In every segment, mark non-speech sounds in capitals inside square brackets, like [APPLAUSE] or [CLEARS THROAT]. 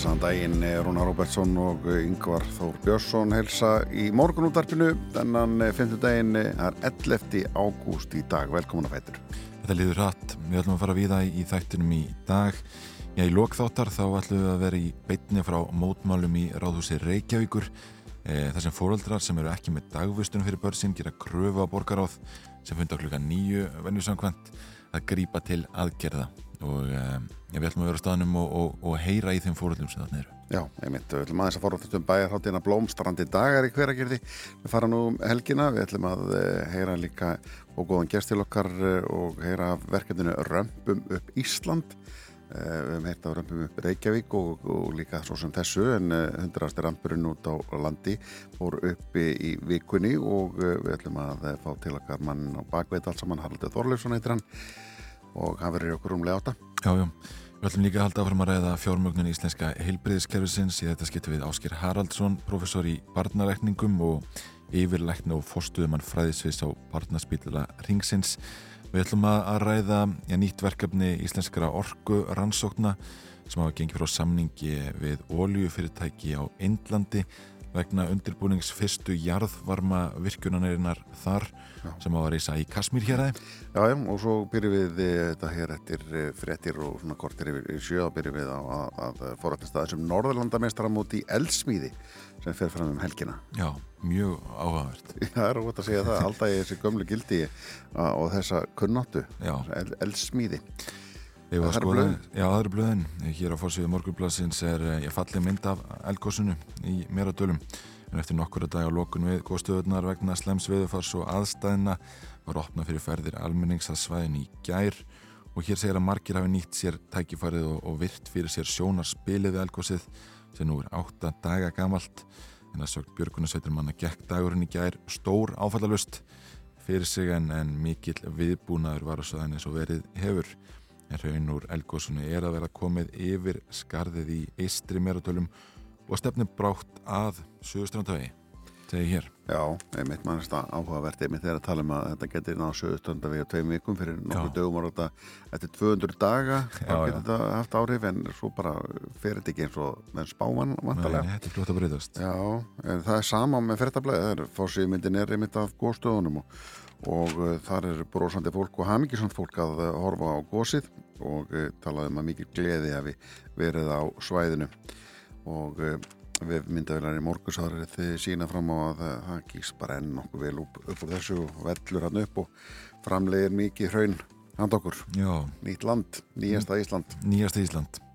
Blessaðan daginn, Rúna Róbertsson og Yngvar Þór Björnsson helsa í morgunúttarpinu þennan 5. daginn, það er 11. ágúst í dag, velkomin að fætur Þetta liður hratt, við ætlum að fara við það í þættinum í dag Já, í lokþáttar þá ætlum við að vera í beitni frá mótmálum í Ráðhúsi Reykjavíkur e, þar sem fóröldrar sem eru ekki með dagvistun fyrir börsin gera kröfu á borgaráð sem funda klukka nýju venjusamkvæmt að grípa til aðgerða og já, við ætlum að vera á staðnum og, og, og heyra í þeim fóröldrum sem þarna eru. Já, einmitt, við ætlum aðeins að fara um bæjarháttina blómstrandi dagar í hveragerði. Við fara nú um helgina, við ætlum að eh, heyra líka og góðan gestil okkar eh, og heyra verkefninu Römpum upp Ísland. Eh, við hefum heitt á rampum upp Reykjavík og, og líka svo sem þessu en hundrasti rampurinn út á landi fór uppi í vikunni og við ætlum að fá til okkar mann á bakveit allt saman. Haraldur Þorleifsson heitir hann og hann verður okkur umlega átta. Já, já, við ætlum líka að halda áfram að ræða fjármögnun íslenska heilbriðiskerfisins í þetta skiptum við Áskir Haraldsson, professor í barnarekningum og yfirleikna og fórstuðumann fræðisvis á barnaspítila Ringsins Við ætlum að ræða ja, nýtt verkefni íslenskara orgu rannsókna sem hafa gengið frá samningi við óljufyrirtæki á Indlandi vegna undirbúnings fyrstu jarðvarma virkunanarinnar þar já. sem á að reysa í Kasmír hér aðeins. Já, já, og svo byrjum við eh, þetta hér eftir eh, frettir og svona kortir yfir sjö og byrjum við að, að fórættast að þessum Norðurlandamestaramóti Elsmíði sem fer fram um helgina. Já, mjög áhugavert. [LAUGHS] Það er óvægt að segja það, alltaf ég þessi gömlu gildi og þessa kunnáttu, El, Elsmíði. Það er blöðin. Já, það eru blöðin. Hér á fórsvíðu morgunblassins er ég eh, fallið mynd af elgósunu í Meradölum. En eftir nokkura dag á lokun við góðstöðunar vegna slems viðfars og aðstæðina var opnað fyrir ferðir almennings að svæðin í gær og hér segir að margir hafi nýtt sér tækifærið og, og virt fyrir sér sjónarspilið við elgósið sem nú er átta daga gamalt en að sögt Björgunarsveitur manna gekk dagurinn í gær stór áfallalust fyrir sig en, en mikill viðbúnaður var á söðan eins og verið hefur en raun úr Elgósunni er að vera komið yfir skarðið í eistri meratölum og stefnir brátt að Suðustrandavegi, segi hér. Já, einmitt mannist að áhugavert einmitt þegar að tala um að þetta getur náðu Suðustrandavegi á tveim vikum fyrir nokkuð dögum þetta eftir 200 daga þá getur þetta haft áhrif en svo bara fer þetta ekki eins og með spáman vantarlega. Nei, þetta er flott að breytast. Já, það er sama með fyrirtablaði það er fórsýðmyndin er einmitt af góðstöðunum og og uh, þar er brósandi fólk og hafmyggisand fólk að uh, horfa á gósið og uh, talaði um að mikið gleði hafi verið á svæðinu. Og við myndavilar í morgusáður þið sína fram á að það gís bara enn nokkuð vel upp, upp úr þessu og vellur hann upp og framlegir mikið hraun. Hand okkur, Já. nýtt land nýjasta Ísland. Nýjasta Ísland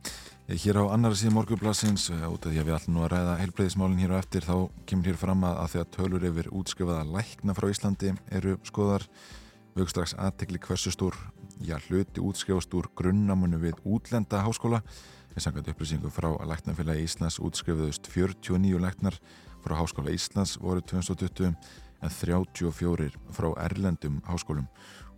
Hér á annara síðan morgublassins út af því að við ætlum nú að ræða heilbreyðismálinn hér á eftir þá kemur hér fram að, að því að tölur yfir útskrifaða lækna frá Íslandi eru skoðar vög strax aðtekli hversu stór já, hluti útskrifast úr grunnamunum við útlenda háskóla. En sangat upplýsingum frá læknafélagi Íslands útskrifuðust 49 læknar frá Háskóla Íslands voru 2020 en 34 frá erlendum háskólum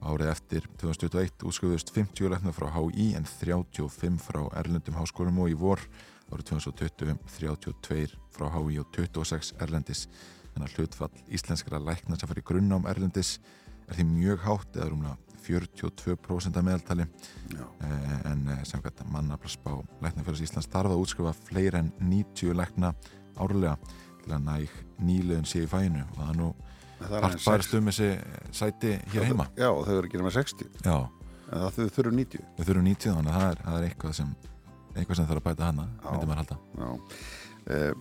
Árið eftir 2021 útskjöfust 50 læknar frá HÍ en 35 frá Erlendum háskólum og í vor. Árið 2020 32 frá HÍ og 26 Erlendis. Þannig að hlutfall íslenskara læknar sem fær í grunnám Erlendis er því mjög hátt eða rúmlega 42% af meðaltali. Eh, en eh, samkvæmt mannaflarsbá Læknarfélags Íslands þarf að útskjöfa fleira en 90 lækna árlega til að næg nýleðin sé í fæinu og það er nú Allt bærst um þessi sæti hér heima? Já, þau eru ekki með 60 Já. en það þau þurfu 90 Þau þurfu 90 þannig að það er, það er eitthvað sem eitthvað sem þarf að bæta hana myndi maður halda. Eh,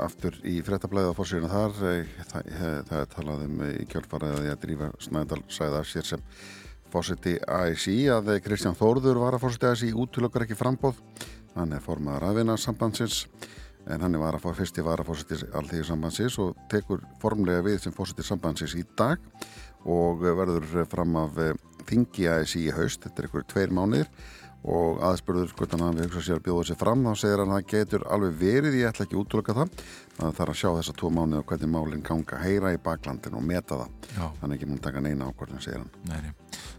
Aftur í frettablaðið á fórsíðuna þar eh, það, það er talað um í kjálfaraði að drífa Snædal sæða sér sem fórsiti ASI að Kristján Þórður var að fórsiti ASI útlökar ekki frambóð hann er formaður aðvinarsambandsins en hann er að fyrsti var að fórsettir allþýðir sambandsins og tekur formlega við sem fórsettir sambandsins í dag og verður fram af eh, þingi aðeins í haust, þetta er ykkur tveir mánuðir og aðspurður hvernig hann við hugsa sér að bjóða sér fram þá segir hann að það getur alveg verið ég ætla ekki að útlöka það það þarf að sjá þessa tvo mánu og hvernig málinn ganga heyra í baklandin og meta það Já. þannig ekki mun taka neina ákvörðin, segir hann Nei.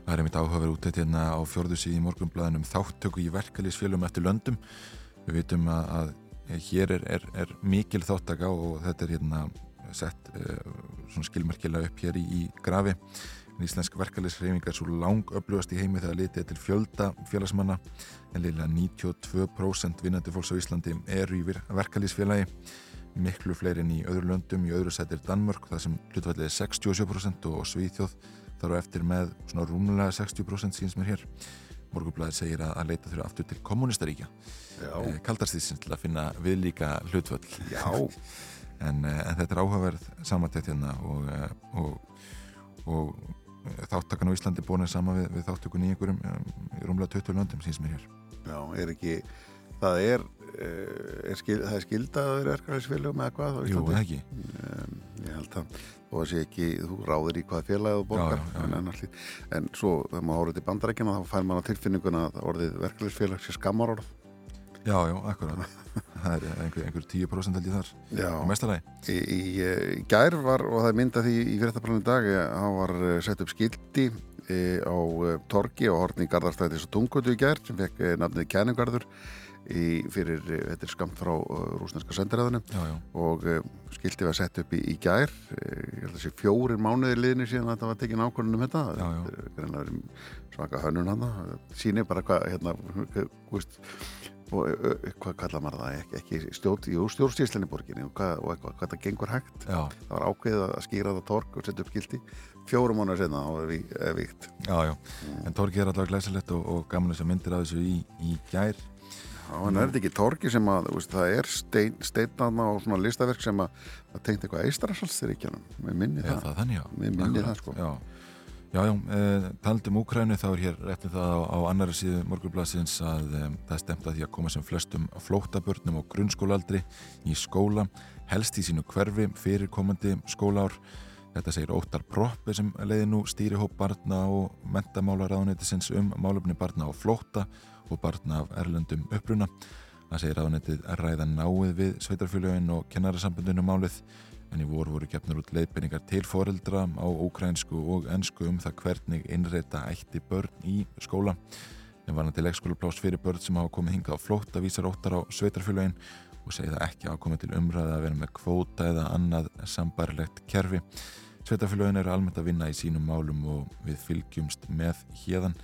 Það er einmitt áhugaverð út hérna á fjörðu síði í morgunblæðinum þáttöku í verkalýsfélum eftir löndum. Við vitum að, að hér er, er, er mikil þáttaka og þetta er hérna sett uh, skilmerkilega upp hér í, í grafi. En íslensk verkalýsreyfing er svo lang upplöfast í heimi þegar litið til fjölda félagsmanna. En liðlega 92% vinnandi fólks á Íslandi eru í verkalýsfélagi miklu fleiri en í öðru löndum í öðru sættir Danmörk það sem hlutvallið er 67% og Svíþjóð þar á eftir með svona rúmulega 60% síns mér hér Morgublaðið segir að, að leita þurfa aftur til kommunistaríkja eh, kaldarstýðsins til að finna viðlíka hlutvall Já, [LAUGHS] en, eh, en þetta er áhugaverð samantætt hérna og, eh, og, og eh, þáttakan á Íslandi búin er sama við, við þáttökun í einhverjum um, í rúmlega 20 löndum síns mér hér. Já, er ekki það er, er er skilda að vera erkæðisfélögum eða hvað á Jú, ekki. Um, ég held að og það sé ekki, þú ráðir í hvað félagið þú borgar Já, já, já. En, en, svo þegar maður árið til bandarækjana þá fær maður tilfinninguna að orðið verkefliðsfélag sé skammar orð Já, já, akkurat. [LAUGHS] Það er einhver, einhver 10% held ég þar Já, á mestalagi. Í, í, eh, í gær var og það er myndað því í fyrirtaplanum í dag eh, hann var eh, sett upp skildi e, á torgi og hortni í Garðarstæðis og Tungutu í gær sem fekk e, nafnið Kæningarður í, fyrir, e, þetta er skamt frá e, rúsneska sendiræðinu og uh, skildi var sett upp í, í gær. Ég held að sé fjórir mánuðir liðni síðan þetta var tekin ákvörðun um þetta. Já, já. Þetta er svaka hönnun hann sýnir bara hvað hérna, og hvað kallar maður það? Ekki, ekki stjórn, jú, stjórnstíslinni borginni og hvað, og eitthvað, hvað það gengur hægt. Já, það var ákveðið að skýra það tork og setja upp skildi fjórum mánuðir senna er vi- er víkt já, já. En Torgi er allavega glæsilegt og, og gaman þess að myndir að þessu í, í gær en er þetta ekki torki sem að, veist, það er stein, steinana og svona listaverk sem að, að tengt eitthvað eistrasalsþyríkjanum, með minni það. það þannig, Mér minnir það, sko. Já, já, já e, taldum Úkrænu þá er hér réttum það á, á annari síðu morgurblassins að e, það er stemt að því að koma sem flestum flóttabörnum og grunnskólaaldri í skóla, helst í sínu hverfi fyrir komandi skólaár Þetta segir Óttar Proppi sem leiði nú stýrihóp barna og mentamálaráðunetisins um málefni barna á flótta og barna af erlendum uppruna. Það segir ráðunetið að ræða náið við sveitarfélögin og kennarasambundinu málið en í voru voru gefnur út leiðbendingar til foreldra á ókrænsku og ennsku um það hvernig innreita ætti börn í skóla. En var hann til leikskólaplás fyrir börn sem hafa komið hingað á flótta vísar óttar á sveitarfélögin og segir það ekki hafa komið til umræða að vera með kvóta eða annað sambarilegt kerfi. Sveitafélögin eru almennt að vinna í sínum málum og við fylgjumst með hérðan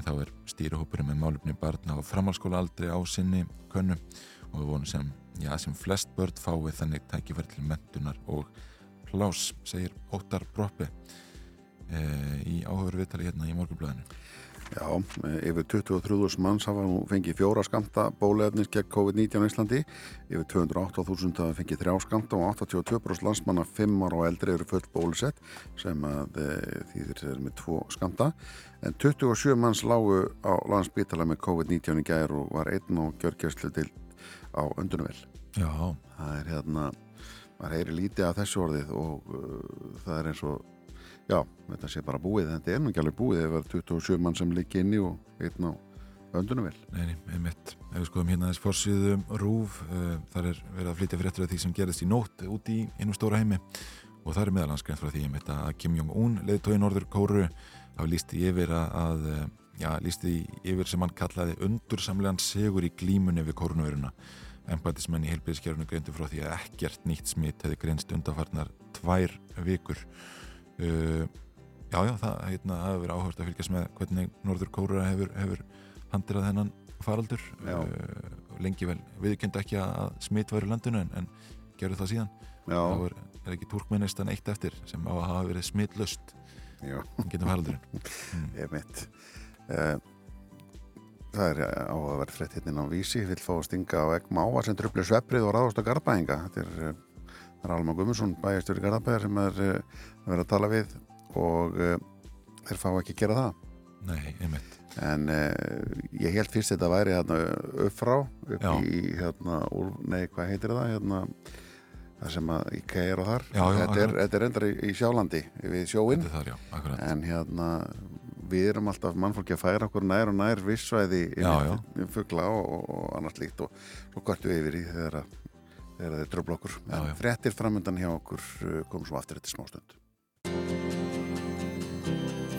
en þá er stýrihópurinn með málumni barna á framhalskóla aldrei á sinni könnu og við vonum sem, já, sem flest börn fái þannig tækifæri til mentunar og plás, segir Óttar Broppi e, í áhugur viðtali hérna í morgunblöðinu. Já, yfir 23.000 manns hafa nú fengið fjóra skamta bólefnis gegn COVID-19 á Íslandi. Yfir 208.000 hafa fengið þrjá skamta og 82% landsmanna 5 ára og eldri eru full bólusett sem að e, þýðir þeir með tvo skamta. En 27 manns lágu á landsbytala með COVID-19 í gæðir og var einn og gjörgjörslu til á öndunvel. Já, Það er hérna, maður heyri lítið af þessu orðið og uh, það er eins og já, þetta sé bara búið, þetta er nú ekki alveg búið það er 27 mann sem liggi inni og einn á öndunum vel neini, einmitt. Ef við skoðum hérna þess fórsýðum rúf, uh, þar er verið að flytja fréttur af því sem gerðist í nótt út í einu stóra heimi og það er meðalansgrein frá því einmitt að Kim Jong-un, leiðtói Norður Kóru, hafa lísti yfir að, að já, lísti yfir sem hann kallaði undursamlegan segur í glímunni við kórunveruna. Embætismenn í heilbyrðiskerfunu greindu frá því að ekkert nýtt smitt hefði greinst undarfarnar tvær vikur. Uh, já, já, það hérna, hafi verið áhört að fylgjast með hvernig Norður Kóra hefur, hefur handirað þennan faraldur. Uh, lengi vel viðkynnt ekki að smitt væri í landinu en, en gerðu það síðan. Já, Þá er, er ekki túrkmennistan eitt eftir sem á að hafa verið smittlust getum faraldurinn. ég mitt uh, Það er áhugaverð frétt hérna á vísi. Vill fá að stinga á egg máa sem trubli sveprið og ráðast á garðbæðinga þetta er, er Alma Gummarsson bæjastjóri garðabæðar sem er að vera að tala við og uh, þeir fá ekki að gera það Nei, einmitt. en uh, ég held fyrst þetta væri hérna upp frá upp Já. í hérna, úr, nei hvað heitir það hérna það sem að í kæir og þar Já, já, þetta, er, þetta er endar í, í sjálandi við sjóin Þetta er þar, en hérna við erum alltaf mannfólki að færa okkur nær og nær vissvæði já. fuggla og, og annars líkt og svo gortu yfir í þegar, þeir tröfla okkur en já. fréttir framöndan hjá okkur uh, komum svo aftur eftir smástund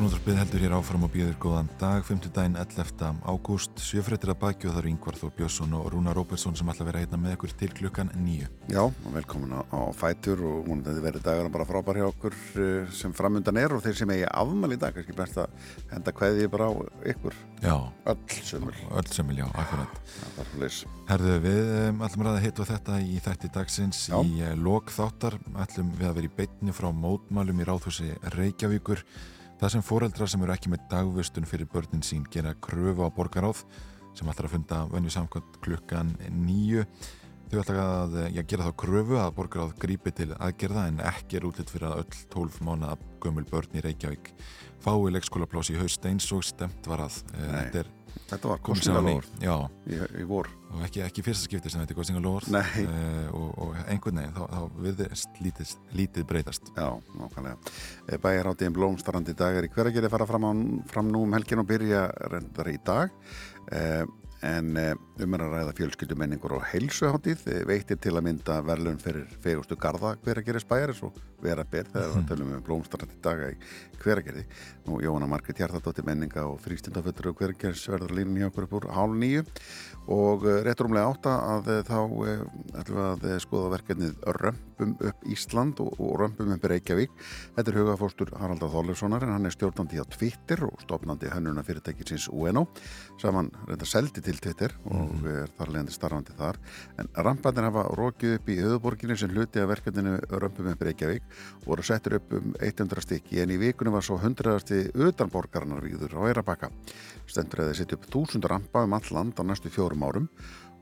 Morgunúðarpið heldur hér áfram og býður góðan dag, 5. daginn 11. ágúst, sjöfrættir að baki og það eru Yngvar Þór Björnsson og Rúna Róbertsson sem ætla að vera hérna með ykkur til klukkan nýju. Já, og velkomin á, á Fætur og hún þetta verið dagar bara frábær hjá okkur uh, sem framundan er og þeir sem eigi afmæli í dag, kannski best að henda kveði bara á ykkur, Já, öll sömul öll sem vilja, akkurat. það er leys. Herðu, við um, ætlum að ræða hitt og þetta í þætti dagsins Já. í uh, lok þáttar, ætlum við að vera í beitni frá mótmælum í ráðhúsi Reykjavíkur. Það sem foreldrar sem eru ekki með dagvistun fyrir börnin sín gera kröfu á borgaráð sem ætlar að funda venju samkvæmt klukkan nýju. Þau ætla að já, gera þá kröfu að borgaráð grípi til aðgerða en ekki er útlitt fyrir að öll 12 mánuða gömul börn í Reykjavík fái leikskólaplási í haust eins og stemt var að. Eh. Þetta er Þetta var kostningalóður Já, í, í og ekki, ekki fyrsta skipti sem þetta er kostningalóður Nei. uh, og, og einhvern veginn þá, þá viðist lítið, lítið breytast Já, nákvæmlega. Bæjar átíðin blómstarandi dagar í hveragerði fara fram, á, fram nú um helgin og byrja reyndar í dag. Eh, en eh, um að ræða fjölskyldumenningur og heilsuháttið veitir til að mynda verðlun fyrir fegustu garda hveragerðis bæjaris og vera ber þegar við tölum um blómstarandi daga í hveragerði. Nú Jóhanna Margrét Hjartadóttir menninga og frístundafötur og hveragerðis verður línu hjá okkur upp úr hálf nýju og eh, rétt rúmlega átta að eh, þá eh, ætlum við að eh, skoða verkefnið Römpum upp Ísland og, og Römpum upp Reykjavík. Þetta er hugafóstur Haraldar Þorleifssonar en hann er stjórnandi á Twitter og stofnandi hönnuna fyrirtækisins UNO saman reynda seldi til Twitter og er þar leiðandi starfandi þar. En rampandir hafa rókið upp í höfuborginni sem hluti af verkefninu Römpum upp Reykjavík og voru settur upp um 100 stykki en í vikunum var svo 100 utanborgarnar víður á Eirabakka. Stendur eða setja upp 1000 rampa um all land á næstu fjórum árum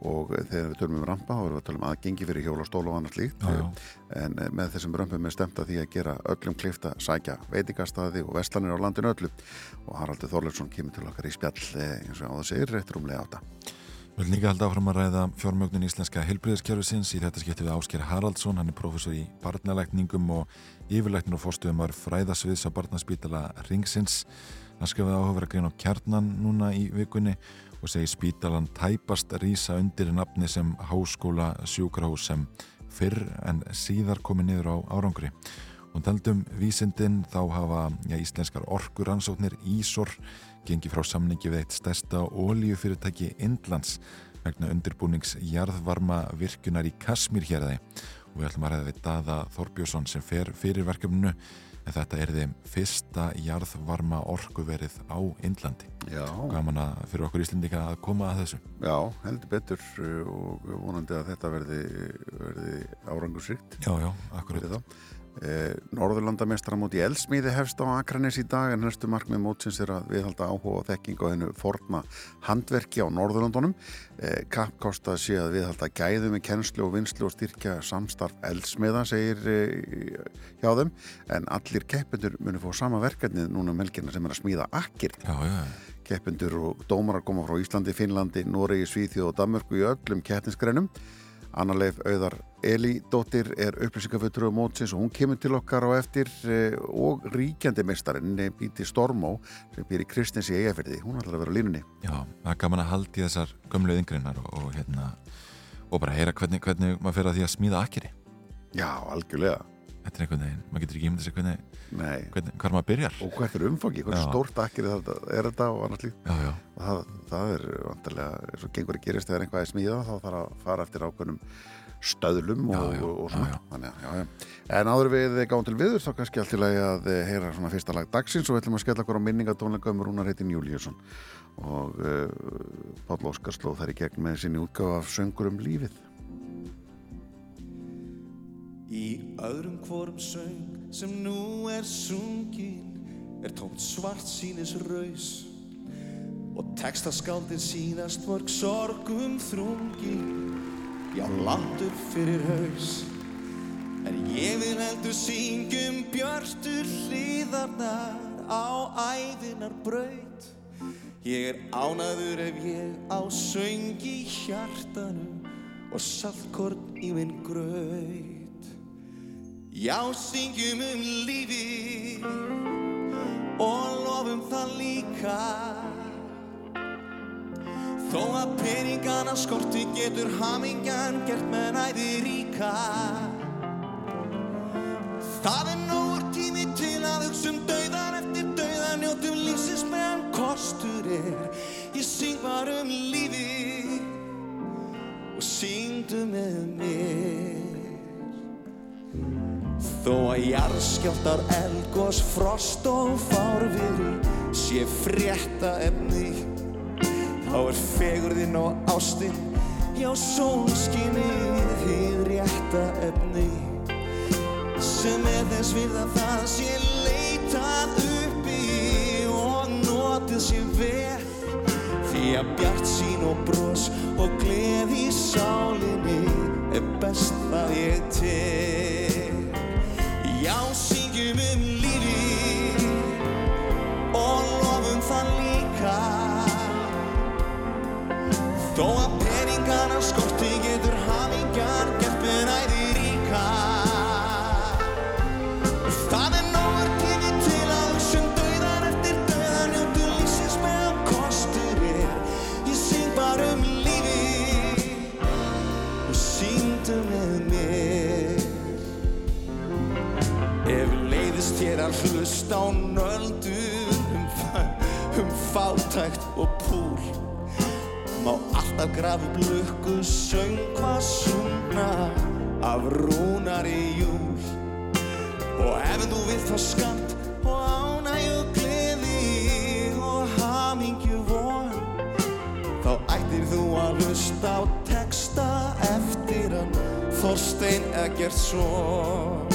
og þegar við tölum um rampa þá erum við að tala um aðgengi fyrir hjólastóla og annað slíkt. Já, já. en eh, með þessum römpum er stemt að því að gera öllum klift að sækja veitingastæði og vestlanir á landinu öllu. Og Haraldur Þorleifsson kemur til okkar í spjall eh, eins og á það segir rétt rúmlega átta. Við viljum líka halda áfram að ræða fjármögnun íslenska heilbriðiskerfisins í þetta skipti við Ásker Haraldsson, hann er professor í barnalækningum og yfirlæknir og fórstuðumar fræðasviðs á barnaspítala Ringsins. Hann skrifaði áhugaverð grein á kjarnan núna í vikunni og segi spítalan tæpast rísa undir nafni sem háskóla sjúkrahús sem fyrr en síðar komið niður á árangri. Og taldum vísindin þá hafa já, íslenskar orkuransóknir Ísor gengi frá samningi við eitt stærsta ólíufyrirtæki Indlands vegna undirbúnings jarðvarma virkunar í Kasmír hérði og við ætlum að ræða við Dada Þorbjörnsson sem fer fyrir verkefninu en þetta er þeim fyrsta jarðvarma orkuverið á Indlandi. Já, Gaman að fyrir okkur Íslendika að koma að þessu. já, heldur betur eh, og vonandi að þetta verði, verði árangursrikt Já, já, akkurat. Eh, Norðurlandamestramóti Elsmíði hefst á Akranes í dag en næstu markmið mótsins er að viðhalda áhuga og þekking á hennu forna handverki á Norðurlandunum. Eh, Kappkostað sé að viðhalda gæðu með kennslu og vinslu og styrkja samstarf Elsmiða, segir eh, hjá þeim, en allir keppendur munu fá sama verkefnið núna um helgina sem er að smíða akkir. Já, já, já. Keppendur og dómarar koma frá Íslandi, Finnlandi, Noregi, Svíþjóð og Danmörku í öllum keppnisgreinum. Anna-Leif Auðar Elídóttir er upplýsingafutur á mótsins og hún kemur til okkar á eftir eh, og ríkjandi meistarinn Bíti Stormó sem býr í Kristins í Eyjafyrði. Hún ætlar að vera á línunni. Já, það er gaman að haldi þessar gömlu yngrinnar og, og hérna og bara heyra hvernig, hvernig maður fer að því að smíða akkeri. Já, algjörlega. Þetta er einhvern veginn, maður getur ekki ímyndið sér hvernig, hvernig, hvar maður byrjar. Og hvert er umfangi, hvert Já. stórt akkir er þetta, er og annars líkt. Já, já, Og það, það er vantarlega, eins og gengur að gerist þegar einhvað er smíðað, þá þarf að fara eftir ákveðnum stöðlum og, Já, og, og svona. Þannig, að, já, já. En áður við gáum til viður, þá kannski allt í lagi að eh, heyra svona fyrsta lag dagsins og við ætlum að skella okkur á minningatónleika um Rúnar heitin Júlíusson og uh, Páll Óskar slóð þær í gegn með sinni útgáfa af söngur um lífið. Í öðrum hvorum söng sem nú er sungin er tómt svart sínis raus og textaskáldin sínast mörg sorgum þrungin. Já landur fyrir haus. Ég vil heldur syngjum björstu hlýðarnar á æðinar braut. Ég er ánaður ef ég á söng í hjartanu og saltkorn í minn graut Já, syngjum um lífi og lofum það líka. Þó að peningana skorti getur hamingjan gert með næði ríka. Það er nógur tími til að hugsa um dauðan eftir dauðan njótum lífsins meðan kostur er. Ég syng bara um lífi og syngdu með mér Þó að jarðskjáltar, elgos, frost og fárviðri sé frétta efni þá er fegurðinn og ástinn já sólskinnið hið rétta efni sem er þess við að það sé leitað uppi og notið sé vel því að bjart sín og bros og gleð í sálinni er best að ég til já syngjum um lífi og lofum það líka. Þó að peningana skorti getur hamingjan gert með næði ríka að hlusta á nöldun um, um fátækt og púl. Má alltaf grafi blökku söngva sungna af rúnari júl. Og ef þú vilt fá skamt og ánægju gleði og hamingju von þá ættir þú að hlusta á texta eftir hann Þorstein Eggertsson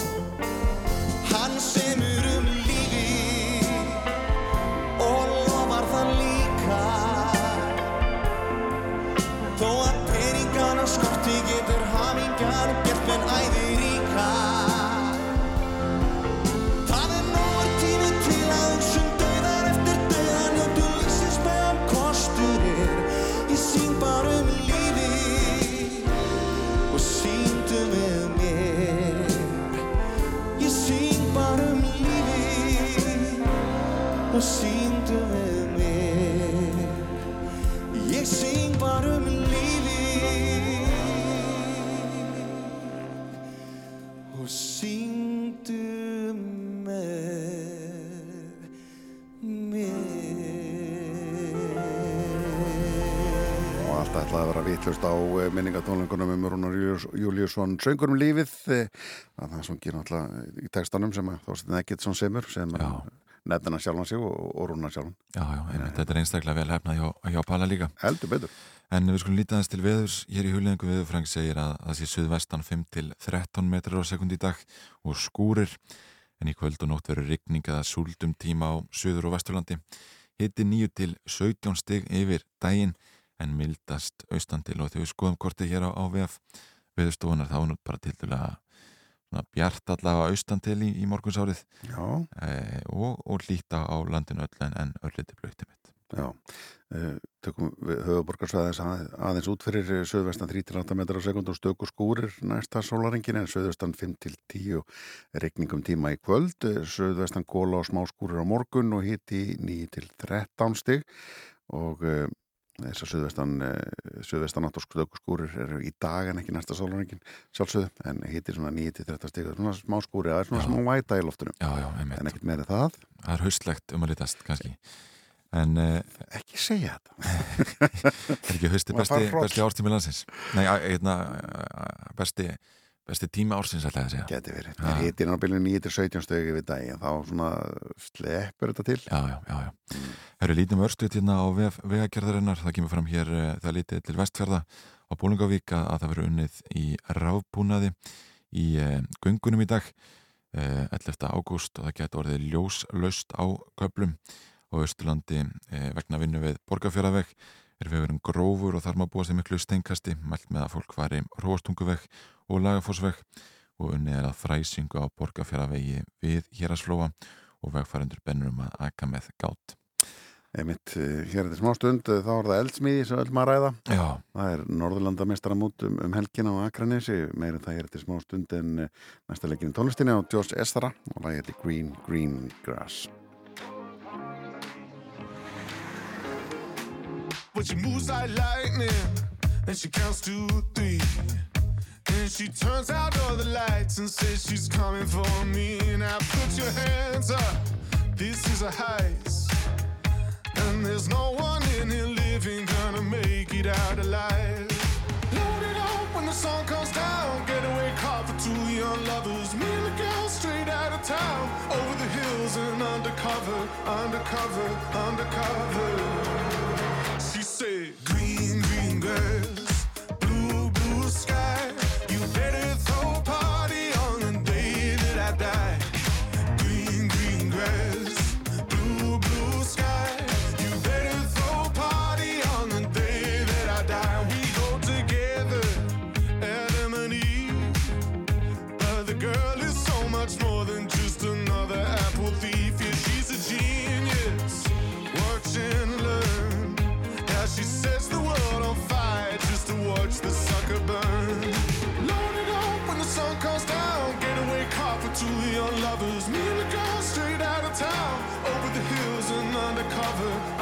að vitlust á minningatónleikunum um Rúnar Júliusson söngur um lífið eh, að það sungir náttúrulega í textanum sem að Þorstein Eggertsson semur sem Já. nefnina sjálfan sig og, og Rúnar sjálfan Já, já, einmitt, þetta er einstaklega vel hefnað hjá, hjá Palla líka. heldur betur En við skulum lítið aðeins til veðurs. Hér í huljengu veðurfræng segir að það sé suðvestan 5 til 13 metrar á sekund í dag og skúrir. En í kvöld og nótt verður rigning eða súldum tíma á söður og vesturlandi. Hitti 9 til 17 stig yfir daginn en mildast austan til. Og þegar við skoðum kortið hér á, á VF veðurstofunar þá er nú bara til dæla bjart allavega austan til í, í morgunsárið. Já, e, og, og líta á landinu öll en, en ölliti blöyti mitt. já. Eh, tökum við höfuborgarsvæðis að, aðeins út fyrir eh, söðvestan 3-8 metrar á sekund og stöku skúrir næsta sólaringin en söðvestan 5-10 regningum tíma í kvöld. Eh, söðvestan góla og smá skúrir á morgun og hitti 9-13 stig. Og uh, þessar söðvestan uh, söðvestan átt og stöku skúrir eru í dag en ekki næsta sólaringin sjálfsögðu en hitti svona 9-13 stig. Svona smá skúrir, það er svona Já. smá væta í loftunum Já, já, en ekkert meira það, Það er haustlegt um að litast kannski. En uh, ekki segja þetta. [LAUGHS] Er ekki hausti besti, besti árstími landsins? Nei, a- hérna, besti besti tími ársins ætlaði að segja Geti verið. Já. Hittin á bylju 9-17 stögi við daginn, þá svona sleppur þetta til. Já, já, já, já. Það eru lítið mörstuð hérna á vegagerðarinnar, það kemur fram hér uh, það lítið til vestfjörða á Bólingavík að, að það verður unnið í ráfbúnaði í uh, göngunum í dag uh, 11. ágúst og það getur orðið ljóslaust á köplum á Östurlandi uh, vegna vinnu við Borgarfjörðaveg er vegurinn grófur og þar má búast í miklu steinkasti mælt með að fólk fari Róastunguveg og Lagafossveg og unnið er að fræsingu á borgarfjörðavegi við Hérasflóa og vegfærandur bennur um að aka með gátt. Einmitt, eh, hér er þetta smá stund, eh, þá er það eldsmiði sem öllum að ræða. Já, Það er Norðurlandamestaramót um, um helgina á Akranesi, meira en það er þetta smá stund en eh, næsta leikin í tónlistinni á Josh Estara og lagið þetta Green Green Grass. But she moves like lightning, and she counts to three. And she turns out all the lights and says she's coming for me. Now put your hands up, this is a heist. And there's no one in here living gonna make it out alive. Load it up when the sun comes down. Getaway car for two young lovers. Me and the girl straight out of town. Over the hills and undercover, undercover, undercover. She said, Green, green grass,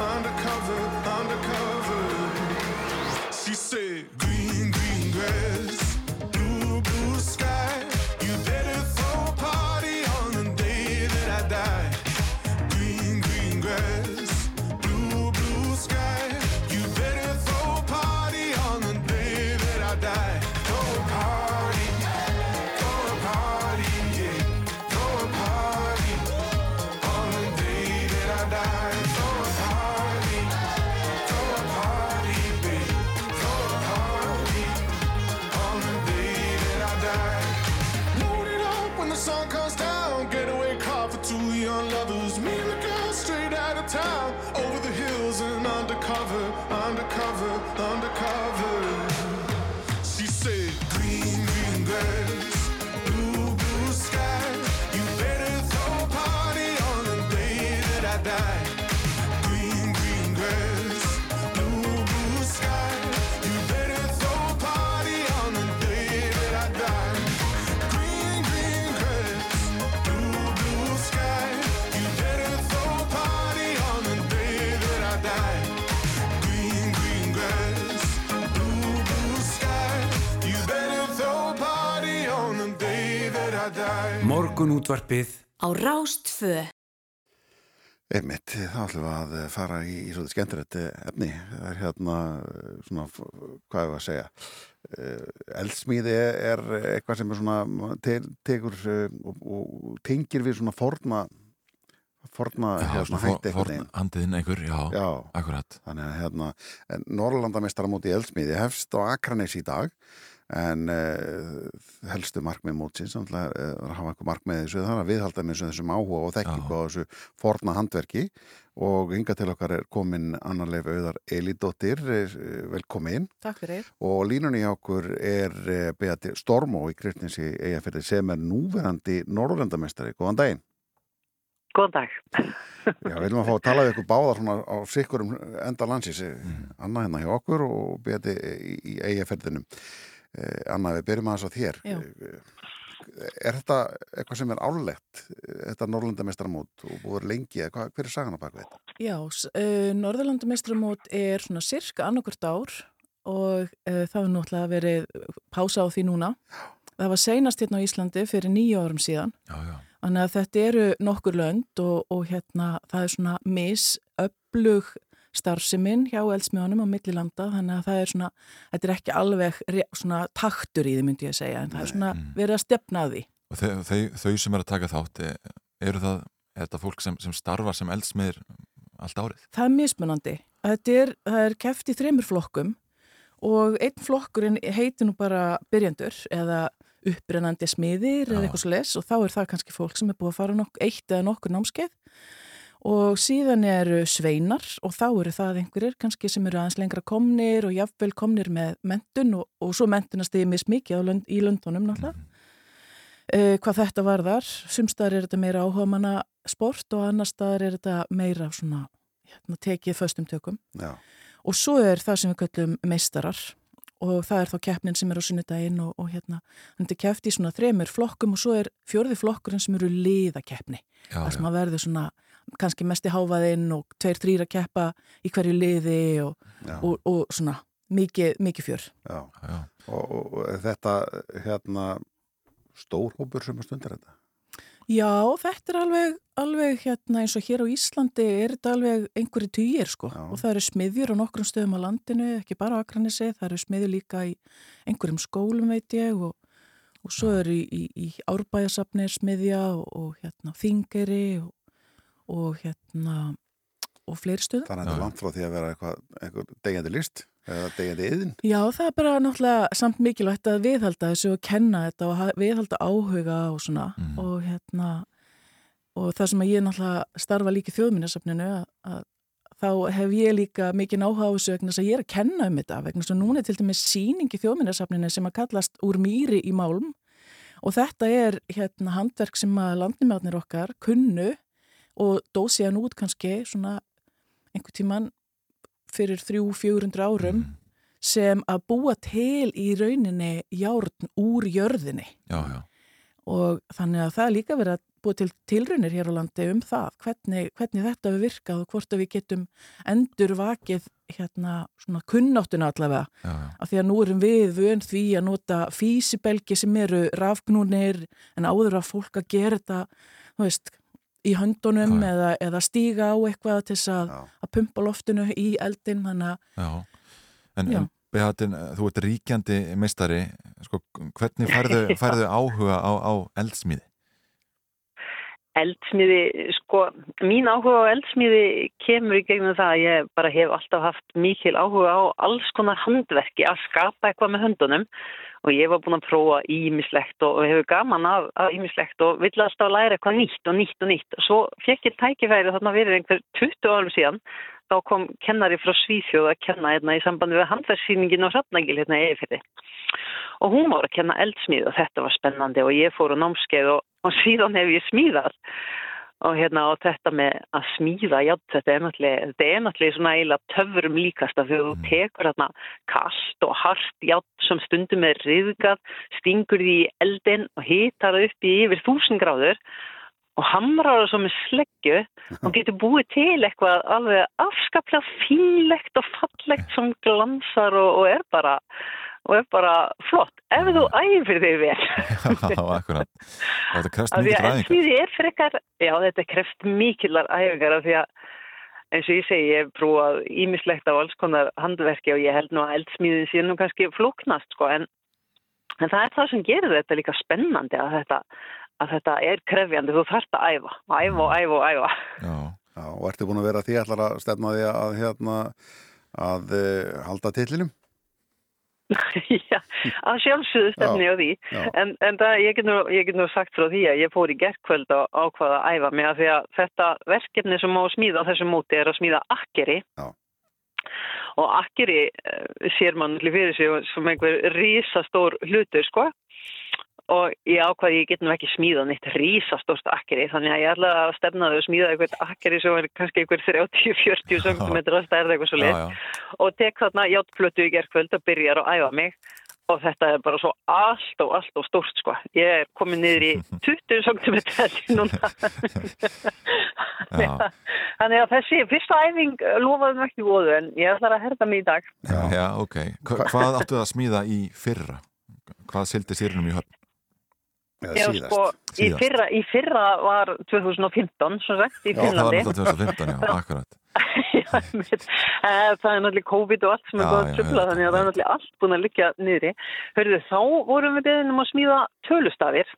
undercover, Morgun útvarpið Á Rástfö. Einmitt, þá ætlum við að fara í, í svolítið skemmtilegt eh, efni. Það er hérna, eh, svona, hvað er það að segja? Eh, Eldsmíði er eitthvað sem er svona, te tekur eh, og, og tengir við svona forna, forna, já hérna, svona hætti for, eitthvað forn neginn. andiðin einhver, já, Já, akkurat. þannig að hérna, Norrlandamestaramóti í Eldsmíði hefst á Akranes í dag en uh, helstu markmið mótsins er að hafa eitthvað markmið þessu þar að viðhalda með þessum áhuga og þekkingu á þessu forna handverki. Og hinga til okkar er komin annarleif auðar Elidóttir, eh, velkomin. Takk fyrir. og línunni hjá okkur er Beati Stormó í Kristnesi eigafyrði sem er núverandi Norrlandamestari, góðan daginn. Góðan dag. [LAUGHS] Já, við viljum að fá að tala við ykkur báðar svona á sikkurum enda landsins. Mm. Anna hérna hjá okkur og Beati í, í eigafyrðinum Anna, við byrjum aðeins á þér Já. Er þetta eitthvað sem er álegt þetta Norrlandamestaramót og búið lengi eða hvað, hver er sagan á baka þetta? Já, uh, Norðurlandamestramót er svona cirka annarkvört ár og uh, það hefur náttúrulega verið pása á því núna. Það var seinast hérna á Íslandi fyrir nýju árum síðan. Já, já, Þannig að þetta eru nokkur lönd og, og hérna það er svona misöflug starfseminn hjá eldsmjónum á millilanda þannig að það er svona, þetta er ekki alveg svona taktur í því myndi ég að segja en það er svona verið að stefna að því. og þau, þau, þau sem er að taka þátt e- eru það, er þetta fólk sem, sem starfar sem eldsmiðir allt árið? Það er mismunandi. Þetta er, er keft í þreymur flokkum og einn flokkurinn heitir nú bara byrjandur eða upprennandi smiðir Já. eða eitthvað svo les og þá er það kannski fólk sem er búið að fara nokk, eitt eða nokkur námskeið og síðan eru sveinar og þá eru það einhverjir kannski sem eru aðeins lengra komnir og jafnvel komnir með mentun og, og svo mentunast þið mis mikið lönd, í löndunum náttúrulega. uh, hvað þetta varðar. Sumstaðar er þetta meira áhuga manna sport og annar staðar er þetta meira svona hérna, tekið föstum tökum. Já. Og svo er það sem við kallum meistarar og það er þá keppnin sem er á sunnudaginn og, og hérna, hann er keppt í svona þremur flokkum og svo er fjörði flokkurinn sem eru liðakeppni. Það sem að verður svona kannski mest í háfaðinn og tveir, þrýra keppa í hverju liði og, og, og svona mikið, mikið fjör. Já. Já. Og, og, og þetta hérna stórhópur sem að stundar þetta? Já, þetta er alveg, alveg hérna eins og hér á Íslandi er þetta alveg einhverju týjir sko Já. og það eru smiðjur á nokkrum stöðum á landinu, ekki bara á Akranesi, það eru smiðjur líka í einhverjum skólum veit ég og, og svo eru í, í, í árbæjasafni er smiðja og, og hérna þingeri og, og hérna og fleiri stöðum. Þannig að þetta er langt frá því að vera eitthvað, eitthvað degjandi list eða degjandi yðin. Já, það er bara náttúrulega samt mikilvægt að viðhalda þessu og kenna þetta og ha- viðhalda áhuga og svona Mm. og hérna og það sem að ég náttúrulega starfa líka í þjóðminnarsafninu að, að þá hef ég líka mikið áhuga á þessu vegna þess að ég er að kenna um þetta vegna þess að núna er til dæmis síning í þjóðminnarsafninu sem að kallast úr mýri í málm og þetta er hérna handverk sem að landnumjátnir okkar kunnu og dósi hann út kannski svona einhver tíman fyrir þrjú, fjórundra árum Mm. sem að búa til í rauninni járn úr jörðinni Já, já. og þannig að það er líka verið að búa til tilraunir hér á landi um það hvernig, hvernig þetta við virkað og hvort að við getum endur vakið hérna svona kunnáttuna allavega Já, af því að nú erum við vön því að nota físibelgi sem eru rafknúnir en áður að fólk að gera þetta þú veist, í höndunum Já, eða, eða stíga á eitthvað til þess að, að pumpa loftinu í eldin þannig að Já, en, Já. en Beatin, þú ert ríkjandi meistari, sko, hvernig færðu, [LAUGHS] færðu áhuga á, á eldsmíði? Eldsmiði, sko, mín áhuga á eldsmiði kemur í gegnum það að ég bara hef alltaf haft mikil áhuga á alls konar handverki að skapa eitthvað með höndunum og ég var búin að prófa ímislegt og, hefur gaman af ímislegt og vill alltaf læra eitthvað nýtt og nýtt og nýtt. Svo fekk ég tækifæri þarna fyrir einhver 20 árum síðan, þá kom kennari frá Svíþjóð að kenna hérna í sambandi við handverksýningin og hrattnægil hérna í Eifirði og hún var að kenna eldsmíð og þetta var spennandi og ég fór á námskeið og, og síðan hef ég smíðað og hérna og þetta með að smíða já, þetta er náttúrulega, þetta er náttúrulega svona eiginlega töfrum líkasta þegar þú tekur hérna kast og hart ját sem stundum er riðgað stingur því eldin og hitar það upp í yfir þúsund gráður og hamrar það svo með sleggju og getur búið til eitthvað alveg afskaplega fínlegt og fallegt sem glansar og, og er bara og er bara flott ef þú æfir þig vel [LAUGHS] Já, akkurat. Og þetta því mikið að ræðingar. er frekar, já þetta kreft mikillar æfingar af því að eins og ég segi, ég hef brúað ímislegt á alls konar handverki og ég held nú að eldsmíðin sé nú kannski flóknast sko en, en það er það sem gerir þetta líka spennandi að þetta, að þetta er krefjandi, þú þarft að æfa, æfa og æfa og æfa. Já, Já, og ertu búin að vera því ætlar að stefna því að hérna að uh, halda tillinum? [LAUGHS] já, að sjálfsögðu stefni á því Já. en, en það, ég, get nú, ég get nú sagt frá því að ég fór í gerðkvöld og ákvaða að æfa mig að því að þetta verkefni sem má smíða á þessu móti er að smíða akkeri Já. og akkeri uh, sér mann fyrir sig sem einhver rísastór hlutur sko og ég ákvaði ég get nú ekki smíða neitt rísastórt akkeri þannig að ég ætla að stefna þau að smíða eitthvað akkeri sem er kannski einhver 30-40 cm að stærða eitthvað svo leið og tek þarna játflötu í gerðkvöld og byrjar að æfa mig og þetta er bara svo allt og allt og stórt sko. Ég er komin niður í [LAUGHS] 20 cm núna. [LAUGHS] Þannig að þessi fyrsta æfing lofaði mér ekki góðu en ég ætlar að herða mig í dag. Já, já, ok. Hva, hvað áttu það að smíða í fyrra? Hvað sildi sérunum í höfn? Eða síðast? sko, í, Síðast. fyrra, í fyrra var 2015, svo sagt, í Já, það var Finnlandi. náttúrulega [LAUGHS] 2015, já, akkurat. Já, einmitt. Eh, það er náttúrulega COVID og allt sem er Já, búin að já, þannig að það er náttúrulega allt búin að liggja niðri. Hörðu, þá vorum við beðin um að smíða tölustafir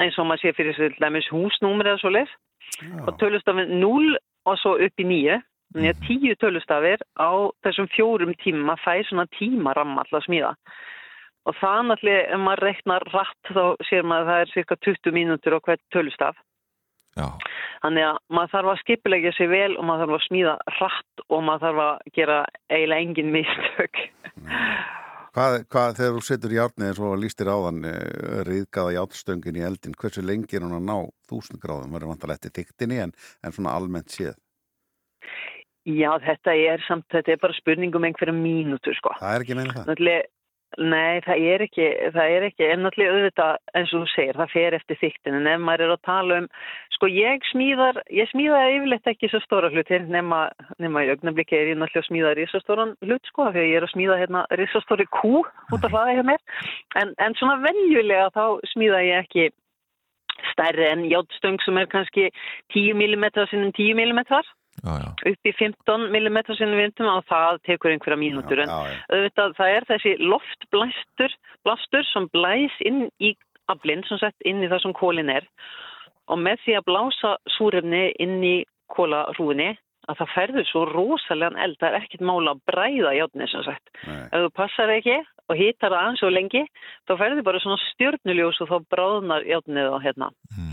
eins og maður sé fyrir sér til dæmis húsnúmer eða svo leið og tölustafin 0 og svo upp í 9 þannig að 10 tölustafir á þessum fjórum tímum maður fæ svona tímaramma alltaf að smíða og það náttúrulega ef maður reiknar rætt þá sér maður að það er cirka 20 mínútur á hvert tölustaf Já, Þannig að maður þarf að skipilegja sig vel og maður þarf að smíða hratt og maður þarf að gera eiginlega engin mistök. Hvað, hvað þegar þú setur járnið eins og lístir áðan riðgaða járnstöngin í eldin, hversu lengi er hún að ná þúsund gráðum? Verður vantalegt í þyktinni en, en svona almennt séð? Já, þetta er samt, þetta er bara spurning um einhverja mínútur, sko. Það er ekki meina það? Náttúrulega, nei, það er ekki, það er ekki, en náttúrulega auðvitað, eins og þú segir, það fer eftir þyktin, en ef maður er að tala um, sko, ég smíðar, ég smíðar yfirleitt ekki svo stóra hlutir, nema, nema í augnablikki er ég náttúrulega að smíða risastóran hlut, sko, þegar ég er að smíða hérna risastóri kú út af hlaði hjá mér, en, en svona venjulega þá smíða ég ekki stærri en játtstöng sem er kannski 10 mm sinum 10 mm Já, já. upp í 15 mm sinni vindum og það tekur einhverja mínútur en Já, já. auðvitað það er þessi loftblastur blastur sem blæs inn í aflinn sem sett inn í það sem kólin er og með því að blása súrefni inn í kólarúinni að það ferður svo rosalega eld það er ekkert mála að bræða játni sem sagt Nei. ef þú passar ekki og hýtar það aðeins og lengi þá ferður bara svona stjörnuljós og þá bráðnar játnið og hérna Mm.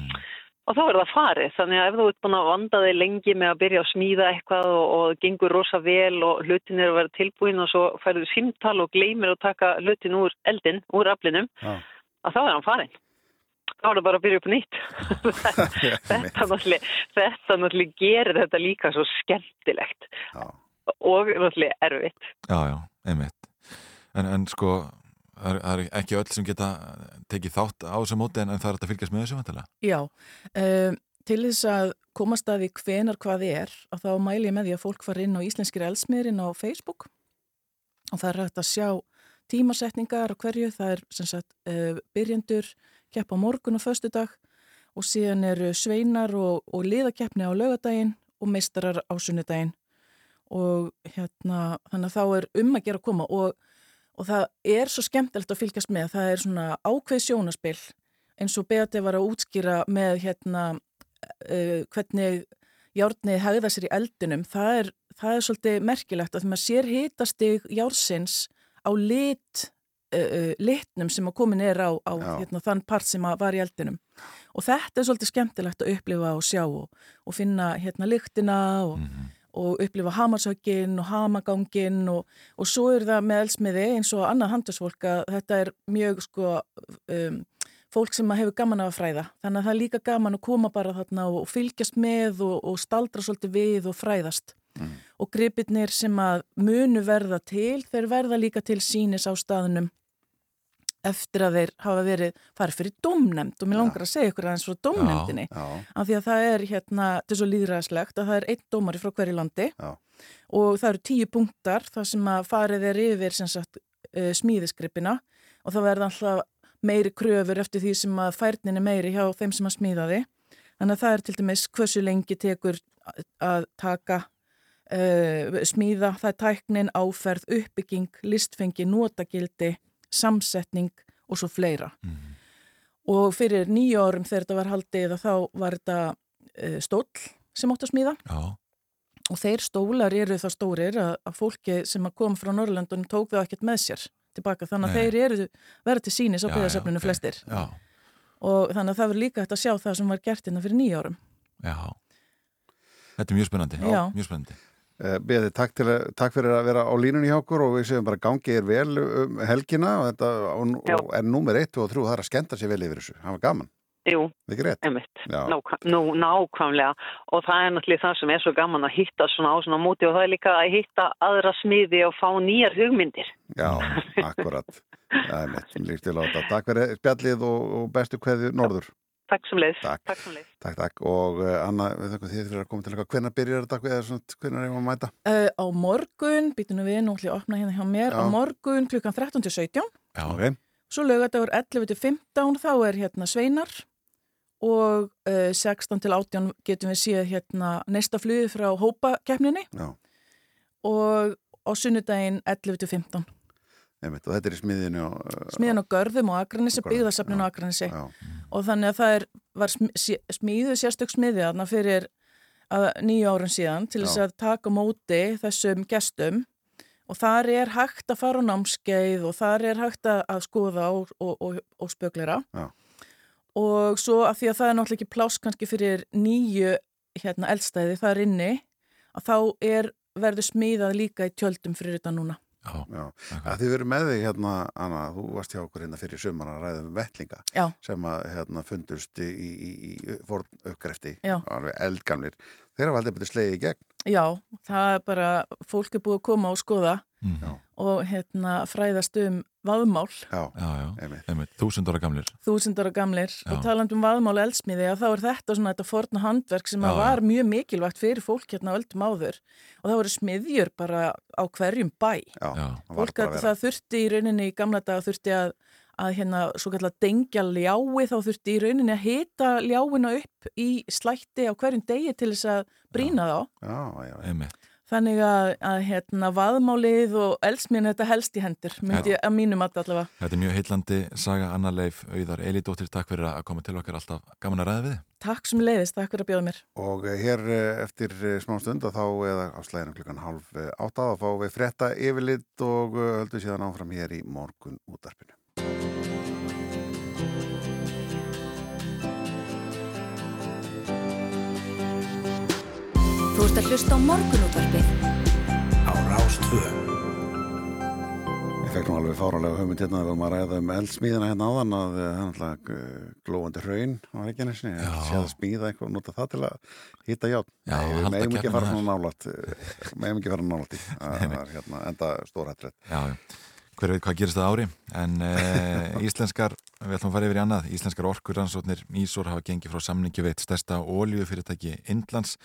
Og þá er það farið. Þannig að ef þú ert búin að vanda þig lengi með að byrja að smíða eitthvað og, og gengur rosa vel og hlutin er að vera tilbúin og svo færðu símtal og gleymir að taka hlutin úr eldin, úr aflinum, Já. að þá er hann farin. Þá er það bara að byrja upp nýtt. [LAUGHS] þetta náttúrulega gerir þetta líka svo skemmtilegt Já. og náttúrulega erfitt. Já, já, einmitt. En, en sko, það er, ekki öll sem geta tekið þátt á þessu móti en, það er að fylgjast með þessu vantilega. Já, um, til þess að komast að því hvenar hvað er og þá mæli ég með því að fólk fara inn á Íslenskir elsmiðurinn á Facebook og það er hægt að sjá tímasetningar og hverju, það er sagt uh, byrjendur, kepp á morgun og föstudag og síðan eru sveinar og, og liðakeppni á laugadaginn og meistarar á sunnudaginn og hérna þannig að þá er um að gera að koma og, og það er svo skemmtilegt að fylgjast með, það er svona ákveð sjónaspill eins og Beati var að útskýra með hérna uh, hvernig járnið hegða sér í eldinum, það er, það er svolítið merkilegt að því maður sér hitastig jársins á lit, uh, litnum sem að komin er á, á hérna, þann part sem að var í eldinum. Og þetta er svolítið skemmtilegt að upplifa og sjá og, og finna hérna lyktina og, og upplifa hamarshöggin og hamagangin og, og svo er það með elsmiði eins og annað handelsfólk að þetta er mjög sko um, fólk sem hefur gaman af að fræða. Þannig að það er líka gaman að koma bara þarna og, og fylgjast með og, og staldra svolítið við og fræðast. Og gripirnir sem að munu verða til þeir verða líka til sínis á staðunum eftir að þeir hafa verið farið fyrir domnemnd og mér langar að segja ykkur aðeins frá domnemndinni af því að það er hérna, þetta er svo líðræðslegt að það er einn dómari frá hverju landi Já. og það eru tíu punktar þar sem að farið er yfir sagt uh, smíðisgripina. Og það verða alltaf meiri kröfur eftir því sem að færnin er meiri hjá þeim sem að smíða því þannig að það er til dæmis hversu lengi tekur að taka uh, smíða, það er tæknin, áferð, uppbygging, listfengi, notagildi, samsetning og svo fleira. Og fyrir nýju árum þegar þetta var haldið þá var þetta uh, stóll sem átt að smíða Já, og þeir stólar eru það stórir að, að fólki sem að kom frá Norrlöndunum tók það ekkert með sér tilbaka þannig að Nei. þeir eru verða til sínis á Já, byggðasöfnunu já, ok. flestir já, og þannig að það verður líka hægt að sjá það sem var gert innan fyrir nýju árum. já. Þetta er mjög spennandi. Já. Mjög spennandi. Uh, Beði, takk, til, að- takk fyrir að vera á línunni hjá okkur og við séum bara gangið er vel um helgina og, þetta, og, og er númer 1 og 3 það er að skemmta sér vel yfir þessu. Það var gaman, Jú, einmitt. Nákvæmlega og það er náttúrulega það sem er svo gaman að hitta svona á svona móti og það er líka að hitta aðra smiði og fá nýjar hugmyndir. Já, akkurat. [LAUGHS] Það er mitt, líkt til á þetta. Takk fyrir spjallið og, og bestu kveðju norður. Takk sem leiðis. Takk. Takk sem leiðis. Takk, takk. Og uh, Anna, við þakkum því fyrir að koma til eitthvað. Hvenær byrjar þetta? Eða svona, hvenær erum við að mæta? Uh, á morgun, býtum við nú ætlum ég að opna hérna hjá mér, Já. á morgun klukkan 13 til 17, Já, Ok. svo lögadagur 11 til 15, þá er hérna Sveinar og uh, 16 til 18 getum við séð hérna næsta flugi frá hópakeppninni Já, og á sunnudaginn 11 til 15. einmitt. Og þetta er í smiðinu og... Uh, Görðum og Akranesi, Á Görðum, byggðasafninu já. á Akranesi. Já, og þannig að það er, var sm- sé- smíðuð sérstök smiðið þarna fyrir að, nýju árun síðan til þess að taka móti þessum gestum. Og þar er hægt að fara á námskeið og þar er hægt að, skoða og, og, og, og spöglera. Og svo að því að það er náttúrulega ekki pláss kannski fyrir nýju hérna, eldstæði þar inni að þá er verður smíðað líka í tjöldum fyrir þetta núna Þið verið með þig hérna, Anna, þú varst hjá okkur hérna fyrir sumar að ræða um vettlinga Já. sem að hérna fundust í, í, í, í forn uppgrefti, Já. alveg eldgamlir. Þeir hafa aldrei betið slegið í gegn. Já, það er bara, fólk er búið að koma og skoða Mm. Já. og hérna fræðast um vaðmál, Já, Já, já, einmitt. einmitt, þúsund ára gamlir þúsundara gamlir Já. og taland um vaðmál og eldsmiði að þá er þetta svona þetta forna handverk sem Já, var mjög mikilvægt fyrir fólk hérna á öldum áður og það voru smiðjur bara á hverjum bæ. Já, Já. Fólk að það þurfti í rauninni í gamla daga þurfti að, að hérna svo kallar dengja ljái þá þurfti í rauninni að hita ljáina upp í slætti á hverjum degi til þess að brína þá. Já, já, já. Einmitt, Þannig að, að hérna vaðmálið og eldsmíðin þetta helst í hendur, myndi ég að mínum að allavega. þetta er mjög heillandi saga Anna Leif, auðar Elidóttir, takk fyrir að koma til okkar alltaf gaman að ræða við þig. Takk sem leiðist, takk fyrir að bjóða mér. Og eh, hér eh, eftir eh, smá stund að þá eða á slæðinu klukkan halv eh, átta þá fáum við frétta yfirlit og höldum síðan áfram hér í morgun útarpinu. Þú ert að hlusta á morgunútvarpið á Rástvö. Ég fekk nú alveg fáralega hugmynd hérna þegar maður ræða um eldsmíðina hérna áðan að það er alltaf glóandi hraun á Reykjanesinni. Já. Ég sé að smíða eitthvað og nota það til að hýta játn. Já, Nei, við meðum ekki að fara þar. svona nálat. meðum ekki að fara nálat í. [LAUGHS] Það er hérna enda stórhættilegt. Já, já. hver veit hvað gerist það ári en e, [LAUGHS] íslenskar, við ætlum að fara yfir í annað íslenskar orkuransóknir Ísor hafa gengið frá samningi veitt stærsta oljufyrirtæki Indlands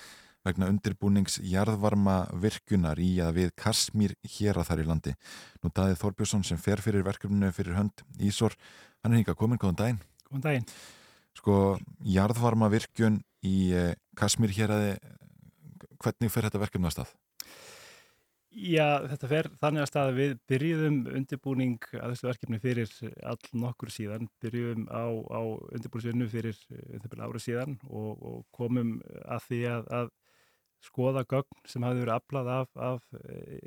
vegna undirbúnings jarðvarma virkunar í að við Kasmír hér að þar í landi. Nú daðið Þorbjörnsson sem fer fyrir verkefninu fyrir hönd Ísor, hann er hinga komin, góðan daginn. Góðan daginn. Sko, jarðvarma virkun í e, Kasmír hér að hvernig fer þetta verkefni að stað? Já, þetta fer þannig að stað að við byrjuðum undirbúning að þessu verkefni fyrir all nokkur síðan, byrjuðum á, á undirbúningsvinnu fyrir uh, árið síðan og, og komum að því að, að skoða gögn sem hafði verið aflað af, af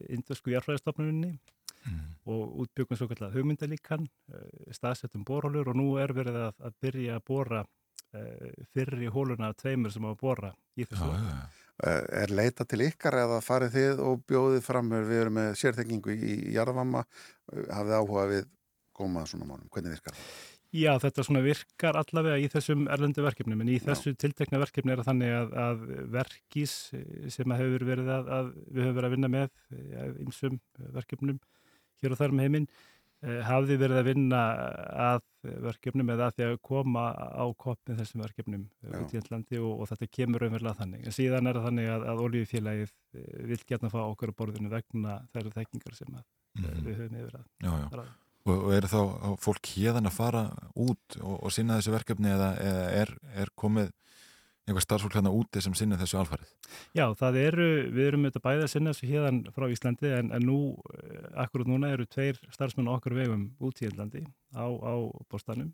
indusku jarfræðistofnuninni Mm. og útbyggum svo kallar hugmyndalíkan, uh, staðsettum borhólur og nú er verið að, að byrja að bora uh, fyrri hóluna af tveimur sem á að bora í þessu. Já. Eh, Er leita til ykkar eða farið þið og bjóðið fram við erum með sérþekkingu í jarðvamma hafið áhuga við koma að svona málum, hvernig virkar það? Já, þetta svona virkar allavega í þessum erlendu verkefnum, en í þessu tiltekna verkefni er þannig að, að verkís sem að hefur verið að, að við höfum verið að vinna með einsum verkefnum hér og þar með heiminn, eh, hafði verið að vinna að verkefnum eða að því að koma á koppin þessum verkefnum Já. út í Índlandi og, og þetta kemur raunverulega þannig. En síðan er það þannig að, að oljufélagið eh, vil gætna fá okkur á borðinu vegna þær þekkingar sem að, Mhm. við höfum yfir að já, já. ræða. Og, og eru þá fólk hérðan að fara út og, og sinna þessu verkefni eða, eða er, er komið einhver starfsfólk hérna úti sem sinna þessu alfarið? Já, það eru, við erum auðvitað bæði að sinna þessu hérðan frá Íslandi en, en nú, eh, akkurat núna eru tveir starfsmenn okkur vegum út í Íslandi á, á bóstanum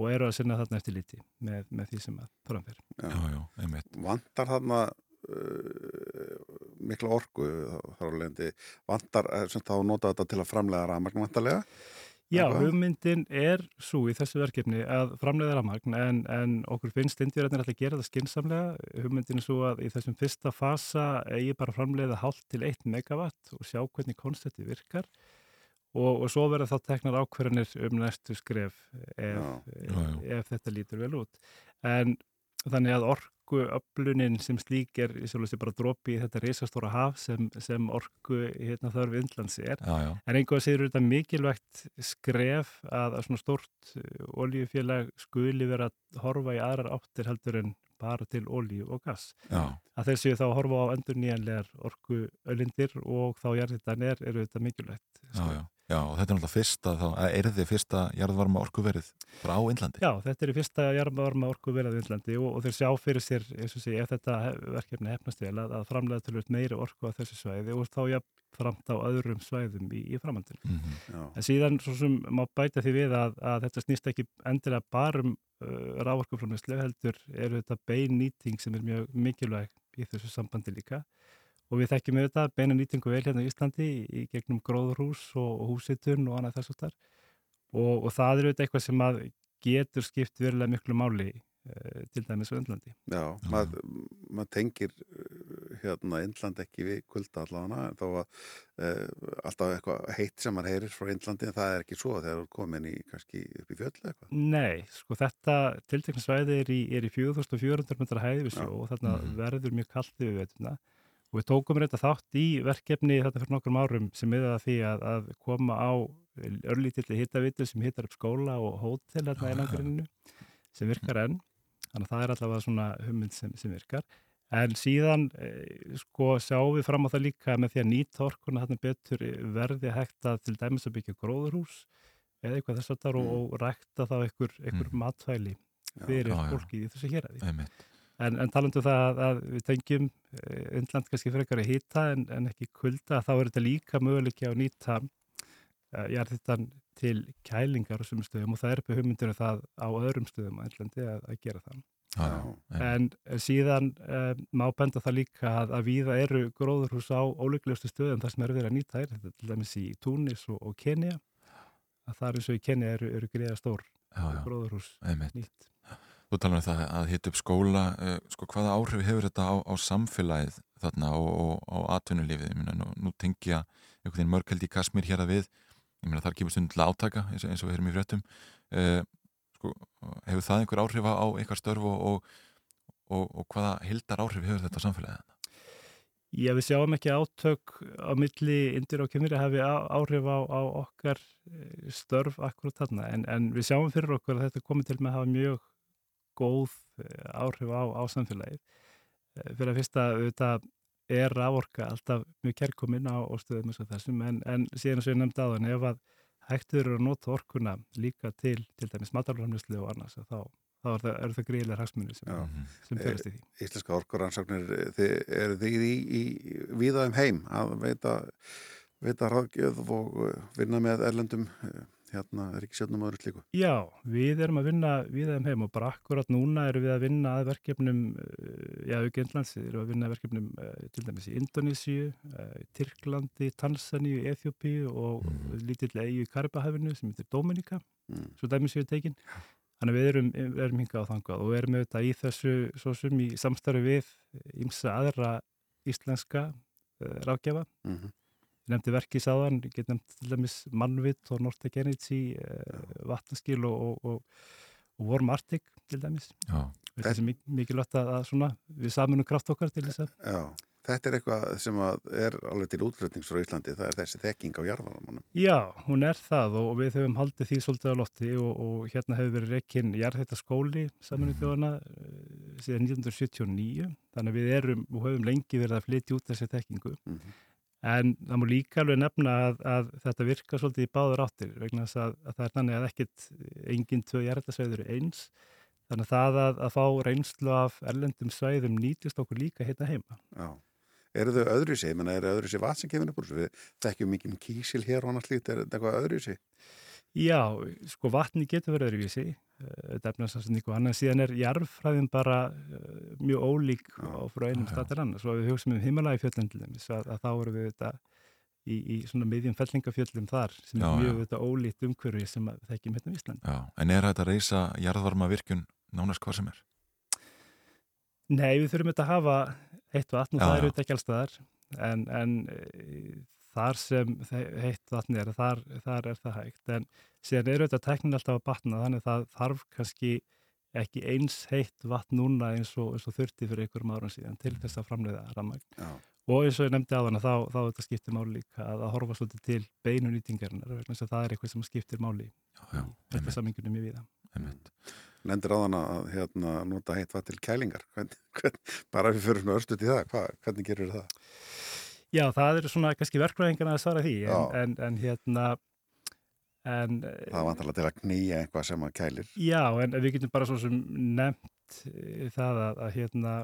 og eru að sinna þarna eftir líti með, með því sem að framfer. Já, já, einmitt. Vantar þarna uh, mikla orku þar á lendi, vantar eh, sem þá nota þetta til að framlega rafmagn vantarlega? Já, hugmyndin er svo í þessu verkefni að framleiða rafmagn en, en okkur finnst indvíðarnir alltaf að gera það skinsamlega. Hugmyndin er svo að í þessum fyrsta fasa eigi bara framleiða hálft til 1 megawatt og sjá hvernig koncepti virkar og, og svo verða þá teknar ákverðanir um næstu skref ef, Já, já, já. ef þetta lítur vel út. En þannig að orku öflunin sem slík er í sjálf bara dropi í þetta reysastóra haf sem, sem orku hérna, þörf Indlands er. Já, já, En einhvað séður þetta mikilvægt skref að, að svona stórt oljufélag skuli vera að horfa í aðrar áttir heldur en bara til olju og gass. já, Að þessu þá horfa á endur nýjanlegar orku ölindir og þá jarðitan er, eru þetta mikilvægt. já, já. Þetta er náttúrulega fyrsta, þá, eða er þið fyrsta jarðvarma orkuverið frá Indlandi? Já, þetta er fyrsta jarðvarma orku verið í Índlandi og, og þeir sjá fyrir sér, eins og sé, ef þetta verkefni hefnast vel að, að framlega tölvöld meiri orku á þessu svæði og þá jafn framt á öðrum svæðum í, í framhaldinu. Mm Já, En síðan svo sem má bæta því við að, að þetta snýst ekki endilega bara um uh, rávorkuframleyslu heldur eru þetta bein nýting sem er mjög mikilvæg í þessu sambandi líka og við þekkjum auðvitað beina nýtingu vel hérna í Íslandi í, gegnum gróðurhús og, og húsitun og annað þess að þar og, og það er auðvitað eitthvað sem að getur skipt verulega miklu máli uh, til dæmis á Índlandi. já maður mað tengir uh, hérna Indland ekki við kulda allavega þó að uh, alltaf eitthvað heitt sem maður heyrir frá Indlandi en það er ekki svo þegar þú er komin í kannski upp í fjöll eitthvað. Nei, sko þetta tilteknarsvæði er í, er í 4400 metrar hæði við sjó og þarna Mhm. verður mjög kallt við veituna og við tókum reynda þátt í verkefni þetta fyrir nokkrum árum sem miðaði að því að, að koma á örlítilli hittavitu sem hittar upp skóla og hótel hérna í já. langrinu sem virkar enn þannig að það er allavega svona hugmynd sem, sem virkar en síðan e, sko sjáum við fram á það líka með því að nýta orkuna þarna betur eh, verði hægt að til dæmis að byggja gróðurhús eða eitthvað þess að þar og, Mm. og rækta þá einhver, einhver Mm. matvæli Já, fyrir fólki í þessu héræði. En, en talandu það að, að við tengjum eh, Indland kannski frekar að hýta en, en ekki kulda, þá er þetta líka möguleiki á að nýta uh, jarðhittan til kælingar á sumum stöðum og það er upp hugmyndir um það á öðrum stöðum á Indlandi að, að gera það. Já, já. En eh, síðan um, má benda það líka að, að víða eru gróðurhús á óleiklegustu stöðum þar sem eru verið að nýta þær, þetta er til dæmis í Túnis og, og Kenya, að það er eins og í Kenya eru, eru greiða stór já, já, gróðurhús einmitt. nýtt. Þú talar um það að hitta upp skóla, uh, sko hvaða áhrif hefur þetta á, á samfélagið þarna og, og atvinnulífið, ég meina nú, nú tengja einhvern veginn mörg held í Kasmir hér að við, ég meina þar kemur stundin til átaka eins eins og við erum í fréttum, uh, sko hefur það einhver áhrif á, á einhver störf og, og, og, og hvaða hildar áhrif hefur þetta á samfélagið? Já, við sjáum ekki átök á milli indir og kemur að hafi á- áhrif á, á okkar eh, störf akkurat þarna, en, en við sjáum fyrir okkur að þetta komið til með að hafa mjög góð eh, áhrif á, á samfélagið. Eh, Fyrir að fyrsta, þetta er raforka alltaf mjög kærkominn á, á stöðum eins og þessum, en, en síðan og ég nefndi á þann, ef að hægt eru að nota orkuna líka til, til dæmis matalramlislu og annars, þá, þá er það, það gríðilega hagsmunni sem, sem fyrst í því. Íslenska orkuransóknir, þið, eru þið í, í víða um heim að veita, veita ráðgjöð og vinna með erlendum hérna ríkisjöfnum og öðru slíku? Já, við erum að vinna við þeim heim og bara akkurat núna erum við að vinna að verkefnum, eh, já, auki Indlands, við erum að vinna að verkefnum eh, til dæmis í Indonísíu, eh, Tyrklandi, Tansaníu, Eþjópíu og Mhm. lítill eigu í Karibahafinu sem heitir Dominika, Mm. svo dæmis við tekin. Þannig að við erum, erum hingað á þangað og erum auðvitað í þessu, svo sem í samstarfi við ímsa aðra íslenska ráðgjafa Mm -hmm. Nefndi verkið sáðan, ég get nefnt til dæmis Mannvitt og Nordic Energy, uh, vatnaskil og, og, og, Warm Arctic til dæmis. Þetta er mik mikilvægt að, að svona, við samunum kraft okkar til þess að Já, þetta er eitthvað sem er alveg til útflutnings frá Íslandi, það er þessi þekking á jarðvarmannum. Já, hún er það og, og við höfum haldið því svolítið á lofti og, og hérna hefur verið reikinn jarðhætta skóli saminu þjóðana uh, síðan 1979 þannig að við erum og höfum lengi verið að flytja út þessi þekkingu Mm -hmm. En það má líka alveg nefna að, að þetta virkar svolítið í báður áttir vegna þess að, að það er þannig að ekkit engin tvö jarðhættasvæður eru eins þannig að það að, að fá reynslu af erlendum svæðum nýtist okkur líka hérna heima Já. Eru þau öðru sér? Menna, eru öðru sér vatn sem kemur upp úr þessu? Við þekkjum mikið um kísil hér og annars lítið, er þetta eitthvað öðru sér? Já, sko vatni getur verið öðruvísi, uh, þetta efnarsafsending og annað, síðan er jarðfræðin bara uh, mjög ólík á frá einum til annars. Og við hugsaum um himalagi dæmis að, að þá erum við þetta í, í svona miðjum fellingafjöllum þar sem Já, er mjög þetta ólíkt umhverfi sem að við þekkjum hérna í Ísland. já, en er þetta að reysa jarðvarma virkun nánast hvað sem er? Nei, við þurfum þetta að hafa heitt vatn og Já, það eru þetta ekki allstaðar en, en e, þar sem heitt vatn er, þar, þar er það hægt en síðan eru þetta teknin alltaf að batna þannig að það þarf kannski ekki eins heitt vatn núna eins og, eins og þurfti fyrir einhverjum árum síðan til þess að framleiða rammagn Já. og eins og ég nefndi á þannig þá, þá þetta skiptir máli líka að, að horfa svolítið til beinu nýtingarinnar vegna þess að það er eitthvað sem skiptir máli Já, þetta samingunum mjög viða. Nendir á þann að hérna, nota heitt vatn til kælingar. Hvern, hvern, bara ef við fyrir svona örstuð í það, Hva, hvernig gerur það? Já, það eru svona kannski verkfræðingarna að svara því en, en, en hérna en Það er vantalega til að knýja eitthvað sem að kælir. já, en við getum bara svo sem nefnt eh, það að, að hérna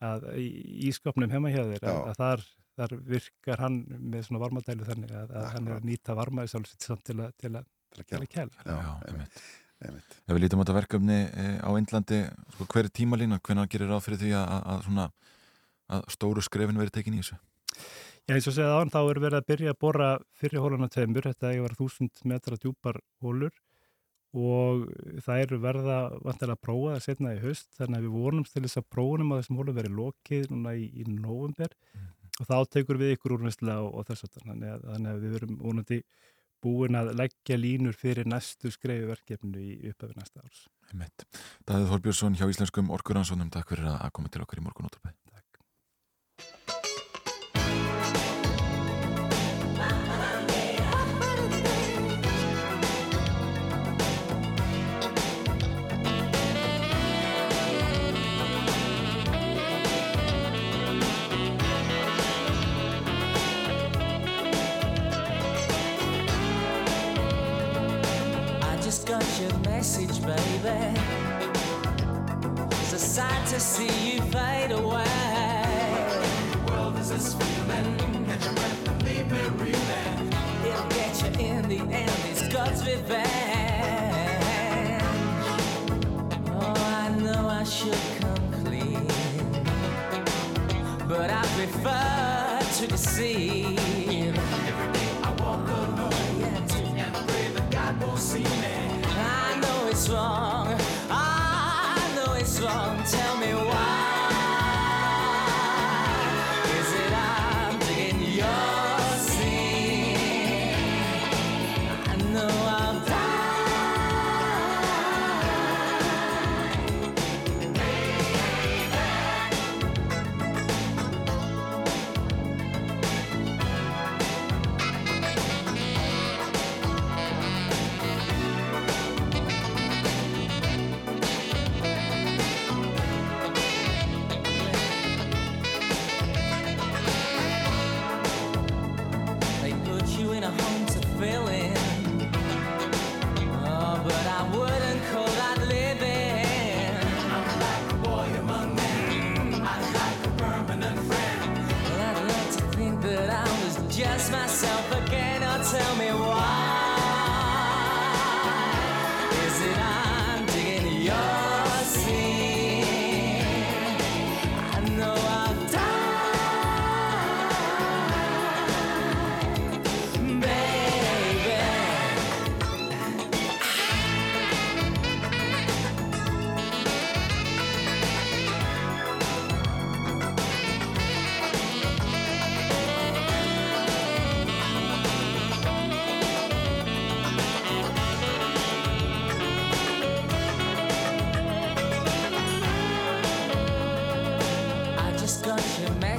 að í ískapnum heima hjá þér að, að þar, þar virkar hann með svona varmadælu þannig að, að hann er að nýta varma í sjálfsitt samt til að, til að, Til að til kæla. Ef við lítum á þetta verkefni e, á Indlandi, sko, hver er tímalína, hvernig gerir ráð fyrir því að, svona, að stóru skrefin verið tekin í þessu? Já, eins og segja án, þá er verið að byrja að bora fyrir hólana tveimur, þetta er þúsund metra djúpar hólur og það eru verða vantilega að prófa það setna í höst þannig að við vonum til þess að prófunum að þessum hólum verið lokið núna í, í november og þá tekur við ykkur úrvinnslega og, og þess að þannig að, þannig að við verum vonandi búin að leggja línur fyrir næstu skreiðu verkefnu í upphafið næsta árs. Daðið Þorbjörnsson hjá Íslenskum Orkuransónum, takk fyrir að koma til okkur í morgunóttabæð. Message, baby. It's a sight to see you fade away. World is this feeling. Catch your breath and leave me reeling. It'll get you in the end. It's God's revenge. Oh, I know I should come clean, but I prefer to deceive.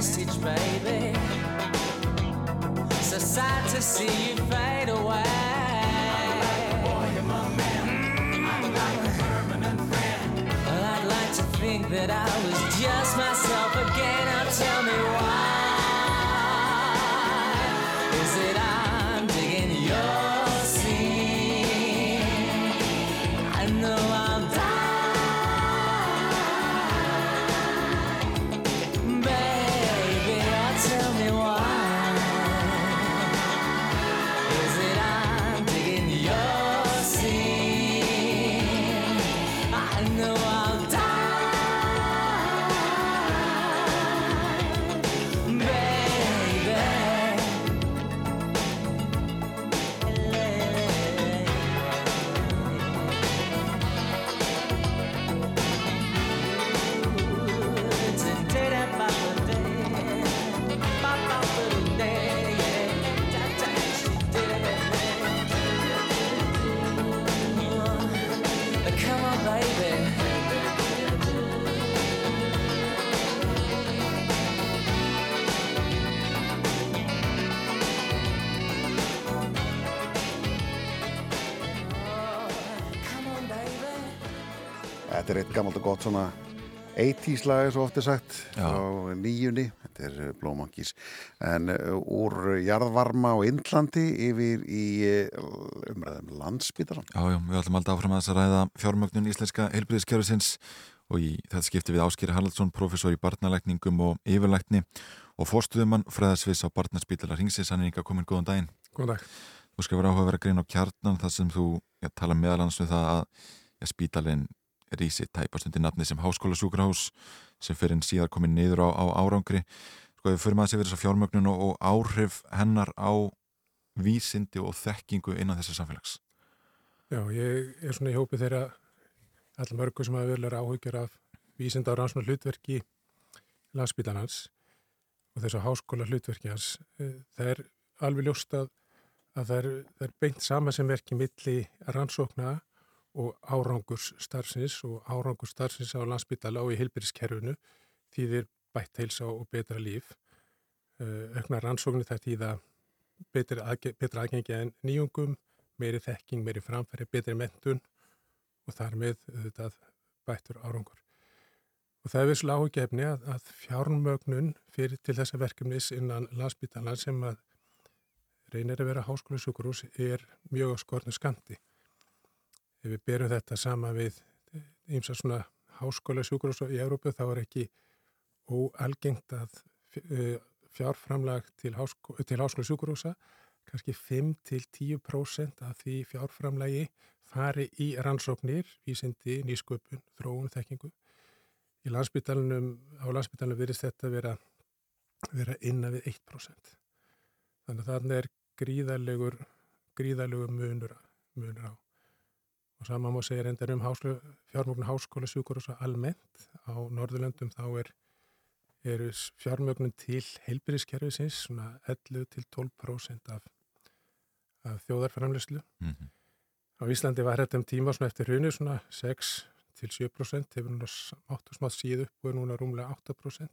Message, baby. So sad to see you fade away. Like boy, you're my man. I'm like a permanent friend. Well, I'd like to think that I was gott svona 80's lag eins og oft er sagt Já. á nýjunni, þetta er Blow Monkeys en uh, úr jarðvarma á Indlandi yfir í uh, umræðum landsbytaran Já, já, við ætlum alltaf áfram að þess að ræða fjármögnun íslenska heilbriðiskerfisins og í þetta skipti við Áskýri Haraldsson, professor í barnalækningum og yfirlækni og fórstuðumann fræðasvis á barnaspítalar Ringsins, hann er ykkar komin góðan daginn. Góðan dag. Þú skal vera áhuga að vera grein á kjarnan þar sem þú ja, tala meðal annars um það að ja, spítalinn rísi tæpast undir nafni sem háskóla sjúkrahús sem fyrir en síðar komið niður á, á árangri. Sko við fyrir maður að segja þess að fjármögnun og, og áhrif hennar á vísindi og þekkingu innan þessar samfélags. Já, ég er svona í hópi þeirra allar mörgur sem hafa verið áhugjur af vísinda á rannsóna hlutverki landsbytarnans og þessu háskóla hlutverki hans. Eh, Það er alveg ljóst að, að það, er, það er beint sama sem verki milli rannsókna og árangurs starfsins og árangurs starfsins á landsbytala og í heilbyrðiskerfinu þýðir bætt heilsa og betra líf. Eh, Ökna rannsóknir það þýða betra, aðge- betra aðgengi en nýjungum, meiri þekking, meiri framfæri, betri mentun og þar með auðvitað bættur árangur. Og það er visslega áhugjefni að, að fjármögnun fyrir til þessa verkefnis innan landsbytalan sem að reynir að vera háskólusjúkurús er mjög á skornu skamti. Ef við berum þetta sama við eins og svona háskólusjúkurús í Európu þá er ekki óalgengt að eh, fjárframlag til, háskó, til háskólusjúkurúsa kannski 5-10% af því fjárframlagi fari í rannsóknir, vísindi, nýsköpun, þróun, þekkingu. Í landsbytalanum, á landsbytalanum virðist þetta vera, vera innan við 1%. Þannig að þarna er gríðarlegur, gríðarlegur munur, munur á. Og sama má segja reyndar um fjármögnu háskóla sjúkur og svo almennt á Norðurlöndum þá er eru fjármögnun til heilbyrðiskerfisins svona 11-12% af, af þjóðarframlöslu. Mm -hmm. Á Íslandi var þetta um tíma svona eftir hrunu svona 6-7% hefur núna áttu smátt síðu upp og er núna rúmlega 8%.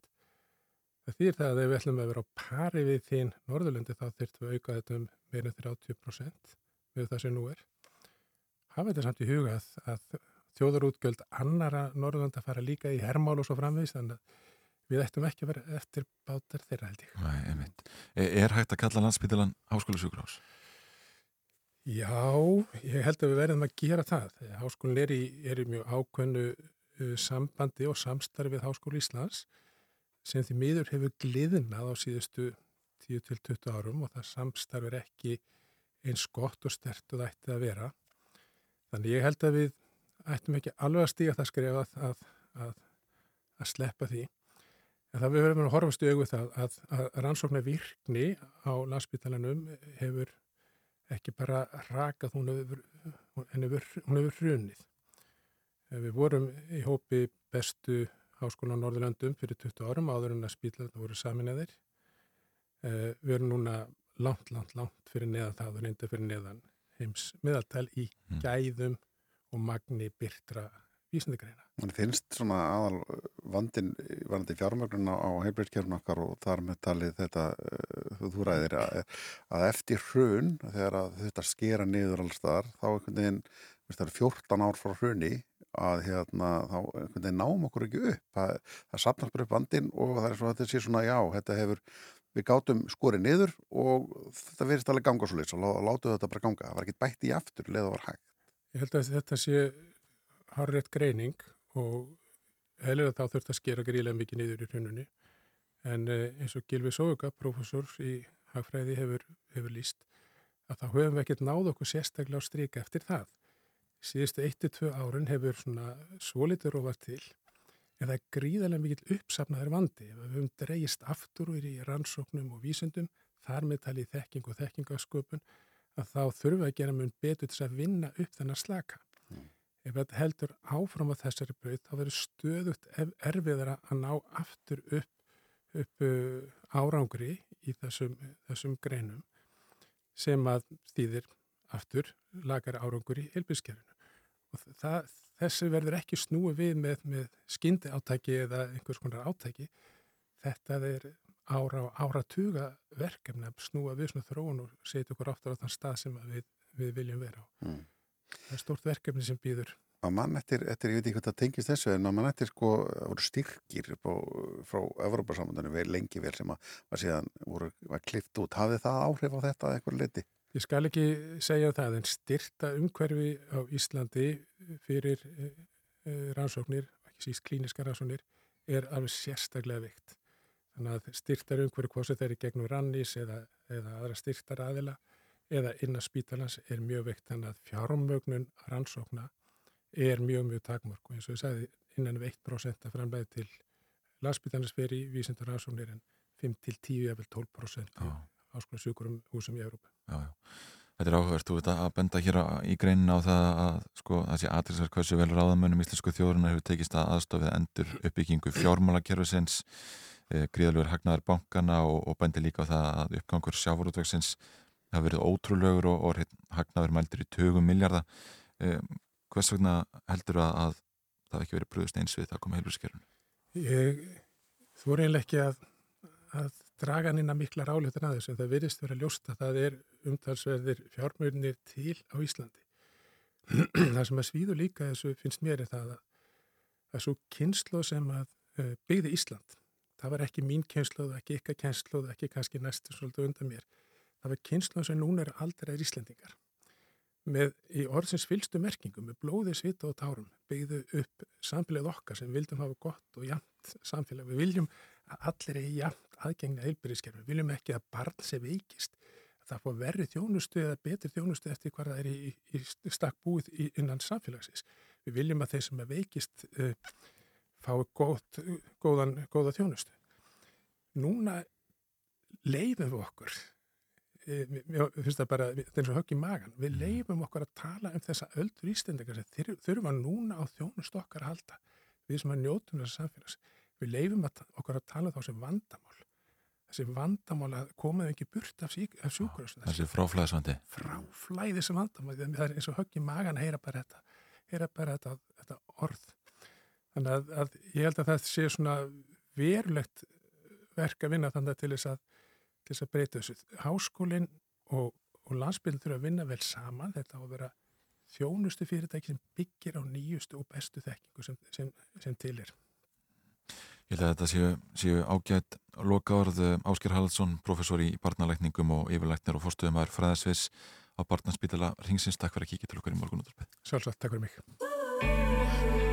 Það þýr það að ef við ætlum að vera á pari við þín Norðurlöndi þá þurftum við auka þetta um meira 30% við það sem nú er. Hafa þetta samt í huga að, að þjóðarútgjöld annara Norðurlanda fara líka í hermál og svo framvegist þannig að við ættum ekki að vera eftir bátar þeirra held ég. Nei. Er, er hægt að kalla landsbytalan háskólusjúkurás? Já, ég held að við verðum að gera það. Háskólinn er er í mjög ákveðnu uh, sambandi og samstarfi við Háskóli Íslands sem því miður hefur gliðnað á síðustu 10-20 árum og það samstarfi er ekki eins gott og stert og það ætti að vera. Þannig ég held að við ættum ekki alveg að stíga það skrifa að, að, að, sleppa því. En það við verðum að horfast í auðvitað að, að rannsóknar virkni á landsbytalanum hefur ekki bara rakað, hún hefur, hún hefur, hún hefur hrunið. Við vorum í hópi bestu háskóla á Norðurlandum fyrir 20 árum áður en að spýtlaðna voru saminæðir. Við erum núna langt, langt, langt fyrir neðan það og reynda fyrir neðan heims meðaltal í gæðum og magni byrtra vísendegreina. Það finnst svona aðal vandin varandi fjármögnuna á heilbreytkjörnum okkar og þar með talið þetta uh, þú ræðir að, að eftir hrun þegar þetta skera niður allstaðar þá einhvern veginn, það er 14 ár frá hruni að hérna þá einhvern veginn náum okkur ekki upp það, það sapnast bara upp vandin og það er svona þetta sé svona já, þetta hefur við gátum skorið niður og þetta verðist alveg ganga svo leiðs og látu þetta bara ganga, það var ekki bætt í aftur leða var hægt. Ég held að þetta sé harrið greining og heilir að þá þurft að skera gríðlega mikið niður í hrununni en eins og Gilvi Sóuga, professor í hagfræði hefur, hefur líst að þá höfum við ekkert náð okkur sérstaklega á stryka eftir það. Síðustu 1-2 árun hefur svona svolitur ofar til en það er gríðarlega mikill uppsafnaður vandi. Við höfum dreyist aftur úr í rannsóknum og vísundum, þar með talið þekking og þekkingasköpun, að þá þurfum við að gera mun betur til að vinna upp þennar slaka. Mm. Ef þetta heldur áfram á þessari breyt, þá verður stöðugt erfiðara að ná aftur upp, upp árangri í þessum, þessum greinum sem að stýðir aftur lagar árangur í helbískerfinu. Og það, þessu verður ekki snúi við með, með skyndi átæki eða einhvers konar átæki. Þetta er ára og áratuga verkefni að snúa við svona þróun og setja okkur áttur á þann stað sem við, við viljum vera á. Mm. Það er stort verkefni sem býður. Að mann eftir, eftir, ég veit ekki hvað það tengist þessu, en að mann eftir sko voru styrkir á, frá Evróparsamundinu vel lengi vel sem að var síðan voru, var klift út. Hafið það áhrif á þetta eitthvað liti? Ég skal ekki segja það, en styrta umhverfi á Íslandi fyrir e, e, rannsóknir, ekki síst klíniska rannsóknir, er alveg sérstaklega vikt. Þannig að styrtar umhverfi hvort þeir eru gegnum rannis eða, eða aðra styrtar aðila eða innan spítalans er mjög veikt. Þannig að fjármögnun rannsókna er mjög mjög takmörk og eins og ég sagði innan við 1% að framlega til landsspítalans veri vísindar rannsóknir en 5-10 eða vel 12% á áskonar sjúkurum húsum í Európa. Já, já. Þetta er áhugavert, þú veit að benda hér á- í greinin á það að sko, það sé aðtilsverð hversu vel ráðamönnum íslensku þjóðurinn hefur tekist að aðstofið endur uppbyggingu fjármálakerfisins e, gríðalvegur hagnaðar bankana og, og bendi líka á það að uppgangur sjávarútvegsins hafa verið ótrúlegur og, og hagnaður mældur í 20 miljarda e, hvers vegna heldur að, að það ekki verið bröðust eins við það að koma heilbríðskerfinu? Ég, þú er eiginlega ekki að, að draga að mikla ráleitin að þessu en það virðist vera ljóst að það er umtalsverðir fjármjörnir til á Íslandi. [CLEARS THROAT] það sem að svíðu líka þessu finnst mér er það að, að svo kynslu sem að uh, byggði Ísland, það var ekki mín kynslu, ekki ykkar kynslu, ekki kannski næstu svolítið undan mér. Það var kynslu sem núna er aldrei Íslandingar. Með í orðsins fylstu merkingu, með blóði, svita og tárum, byggðu upp samfélagið okkar sem vildum hafa gott og jæmt samfélag. Við viljum að allir er jæmt aðgengna heilbyrðiskerfi. Við viljum ekki að barn sem veikist það fór verri þjónustu eða betri þjónustu eftir hvað það er í, í, stakk búið innan samfélagsins. Við viljum að þeir sem er veikist uh, fái góð, góðan, góða þjónustu. Núna leifum við okkur, uh, mér finnst það bara, þetta er eins og högg í magan, við leifum okkur að tala um þessa öldur ístendingar sem þurfa núna á þjónustu okkar að halda, við sem að njótum þessa samfélags. Við leifum okkur að tala um þá sem vandamál þessi vandamál að komaðu ekki burt af, af sjúkurhúsinu. Þessi fráflæðisvandi. Fráflæði sem vandamál, það er eins og högg í magan að heyra bara þetta, heyra bara þetta, þetta orð. Þannig að, að ég held að það sé svona verulegt verk að vinna þannig til þess að, til þess að breyta þessu. Háskólinn og, og landsbyrjum þurfa að vinna vel saman, þetta á að vera þjónustu fyrirtæki sem byggir á nýjustu og bestu þekkingu sem, sem, sem til er. Ég held að þetta séu, séu ágætt loka orð Ásker Haldsson, professor í barnalækningum og yfirlæknir og fórstuðumar fræðarsvis á barnaspítala Ringsins. Takk fyrir að kíkja til okkar í morgunúttarpið. Sjálfsagt, takk fyrir mig.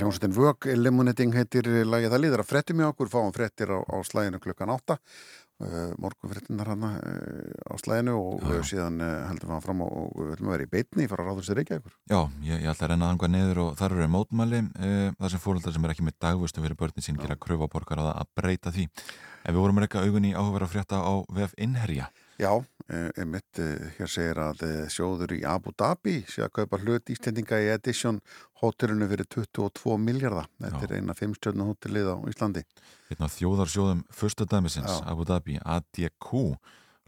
Hljómsveitin Vög, Eliminating heitir lagið að frettum í okkur, fáum frettir á, á slæginu klukkan átta uh, morgun frettinnar hana uh, á slæginu og já, já. síðan uh, heldum við hann fram og, og við höfum að vera í beitni fara að ráður sér ekki ekkur. Já, ég, ég ætla að renna þangvað niður og þar eru mótmæli uh, þar sem fóröldar sem er ekki með dagvöstu fyrir börnin sín gera kröfaborgar á það að breyta því ef við vorum að reyka augun í áhuga að frétta á VF Inherja Já, einmitt, hér segir að sjóður í Abu Dhabi sé að kaupa hlut ístendinga í Edition hótelinu fyrir 22 miljardar. Þetta er eina fimmstjörnu hótelið á Íslandi. Hérna þjóðarsjóðum fyrsta dæmisins, Já. Abu Dhabi, ADQ,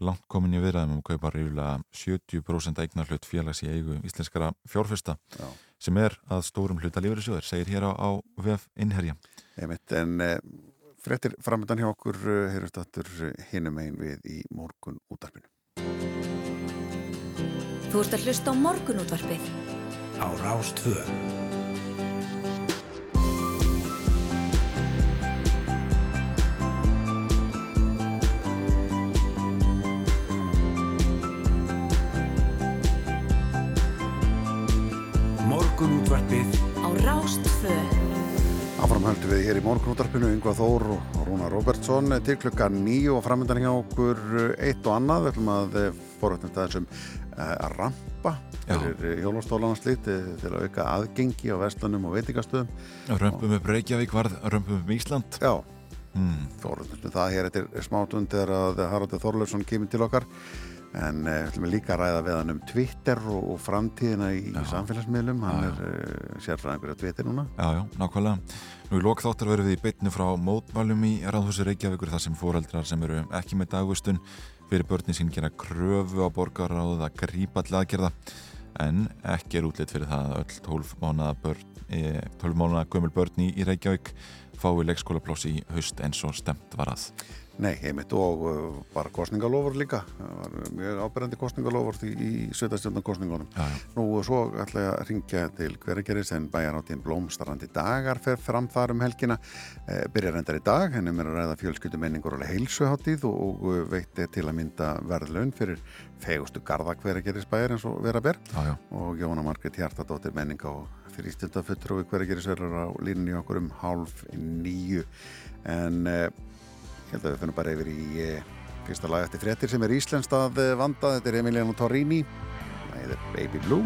langt komin í viðræðum um kaupa rífilega 70% eignar hlut félags í eigu íslenskara fjárfesta Já. sem er að stórum hluta lífeyrisjóður, segir hér á, á VF Inherja. Einmitt, en... Frettir framöndan hjá okkur heyrust aftur hinum einn við í morgun útvarpinu. Þú ert að hlusta á morgun útvarpið. Á Rástvö. Morgun útvarpið. Á Rástvö. Áframhaldum við hér í morgunútarpinu Yngvar Þór og Rúna Robertsson til klukka nýju og framöndan hjá okkur eitt og annað. Við ætlum að forrættum þetta þessum að rampa fyrir hjólastólan slít til að auka aðgengi á vestlunum og veitingastöðum. Römpum upp Reykjavík varð römpum upp Ísland. Já, hmm. forrættum það hér eftir smátund þegar að Haraldur Þorlaursson kemur til okkar. En við ætlum líka að ræða við hann um Twitter og, og framtíðina í, í samfélagsmiðlum. Hann já, já. er uh, sérfræðingur á Twitter núna. Já, já, nákvæmlega. Nú í lokþáttar verðum við í beitnu frá mótmælum í Ráðhúsi Reykjavíkur þar sem fóreldrar sem eru ekki með dagvistun fyrir börnin sín gera kröfu á borgaráð að grípa til aðgerða en ekki er útlitt fyrir það að öll 12 mánuða, börn, 12 mánuða gömul börn í Reykjavík fái leikskólaplósi í haust eins og stemt var að. Nei, heimitt og uh, bara kostningalofur líka. Mjög ábyrgandi kostningalofur í, í sveitastjórnarkostningunum nú svo ætla ég að ringja til hverjargeris en bæjaráttin blómstarandi dagar fer fram þar um helgina. E, byrjar endar í dag, hennum er að ræða fjölskyttumenningur og heilsuháttíð og, og veitti til að mynda verðlaun fyrir fegustu garda hverjargeris bæjar eins og vera ber. Já, já. og Jóna Margret Hjartadóttir menninga og fyrir ístildafuttur og hverjargeris verður á línni okkur um hálf nýju en e, Ég held að við finnum bara yfir í eh, fyrsta lag eftir frettir sem er íslenskt að vanda. Þetta er Emiliano Torrini. Það er Baby Blue.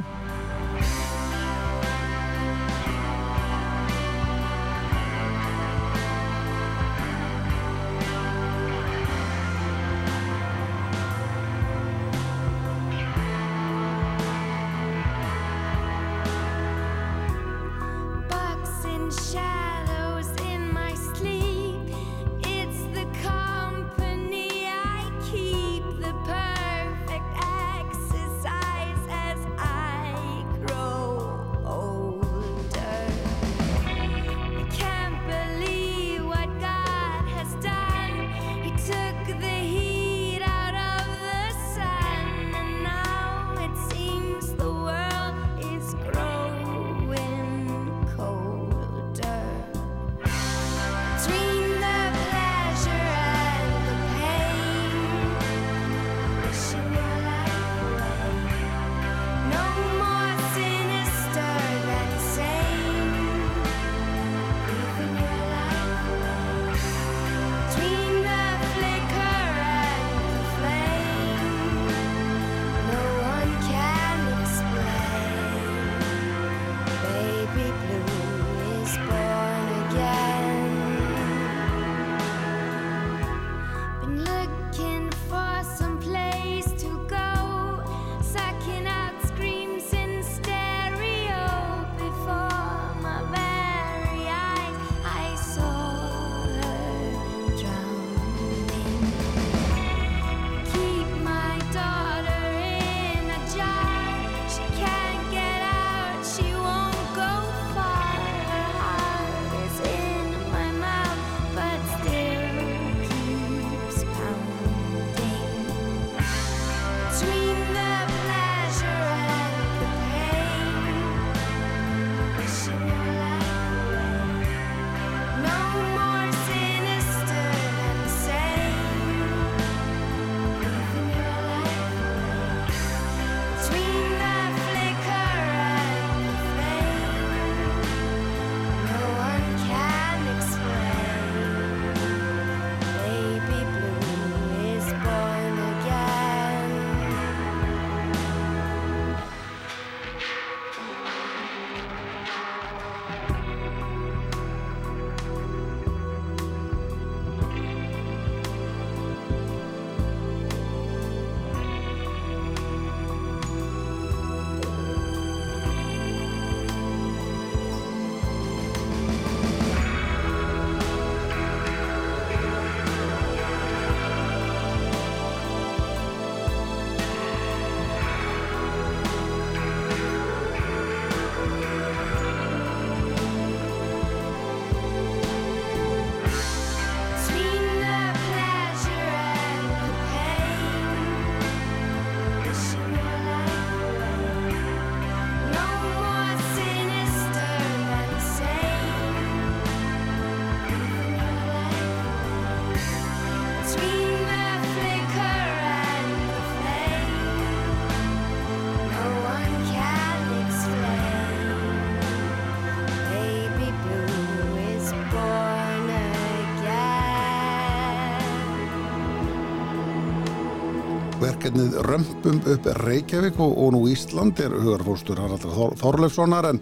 Verkefnið Römpum upp Reykjavík og, og nú Ísland er hugarfólstur Haraldur Þor, Þorleifssonar en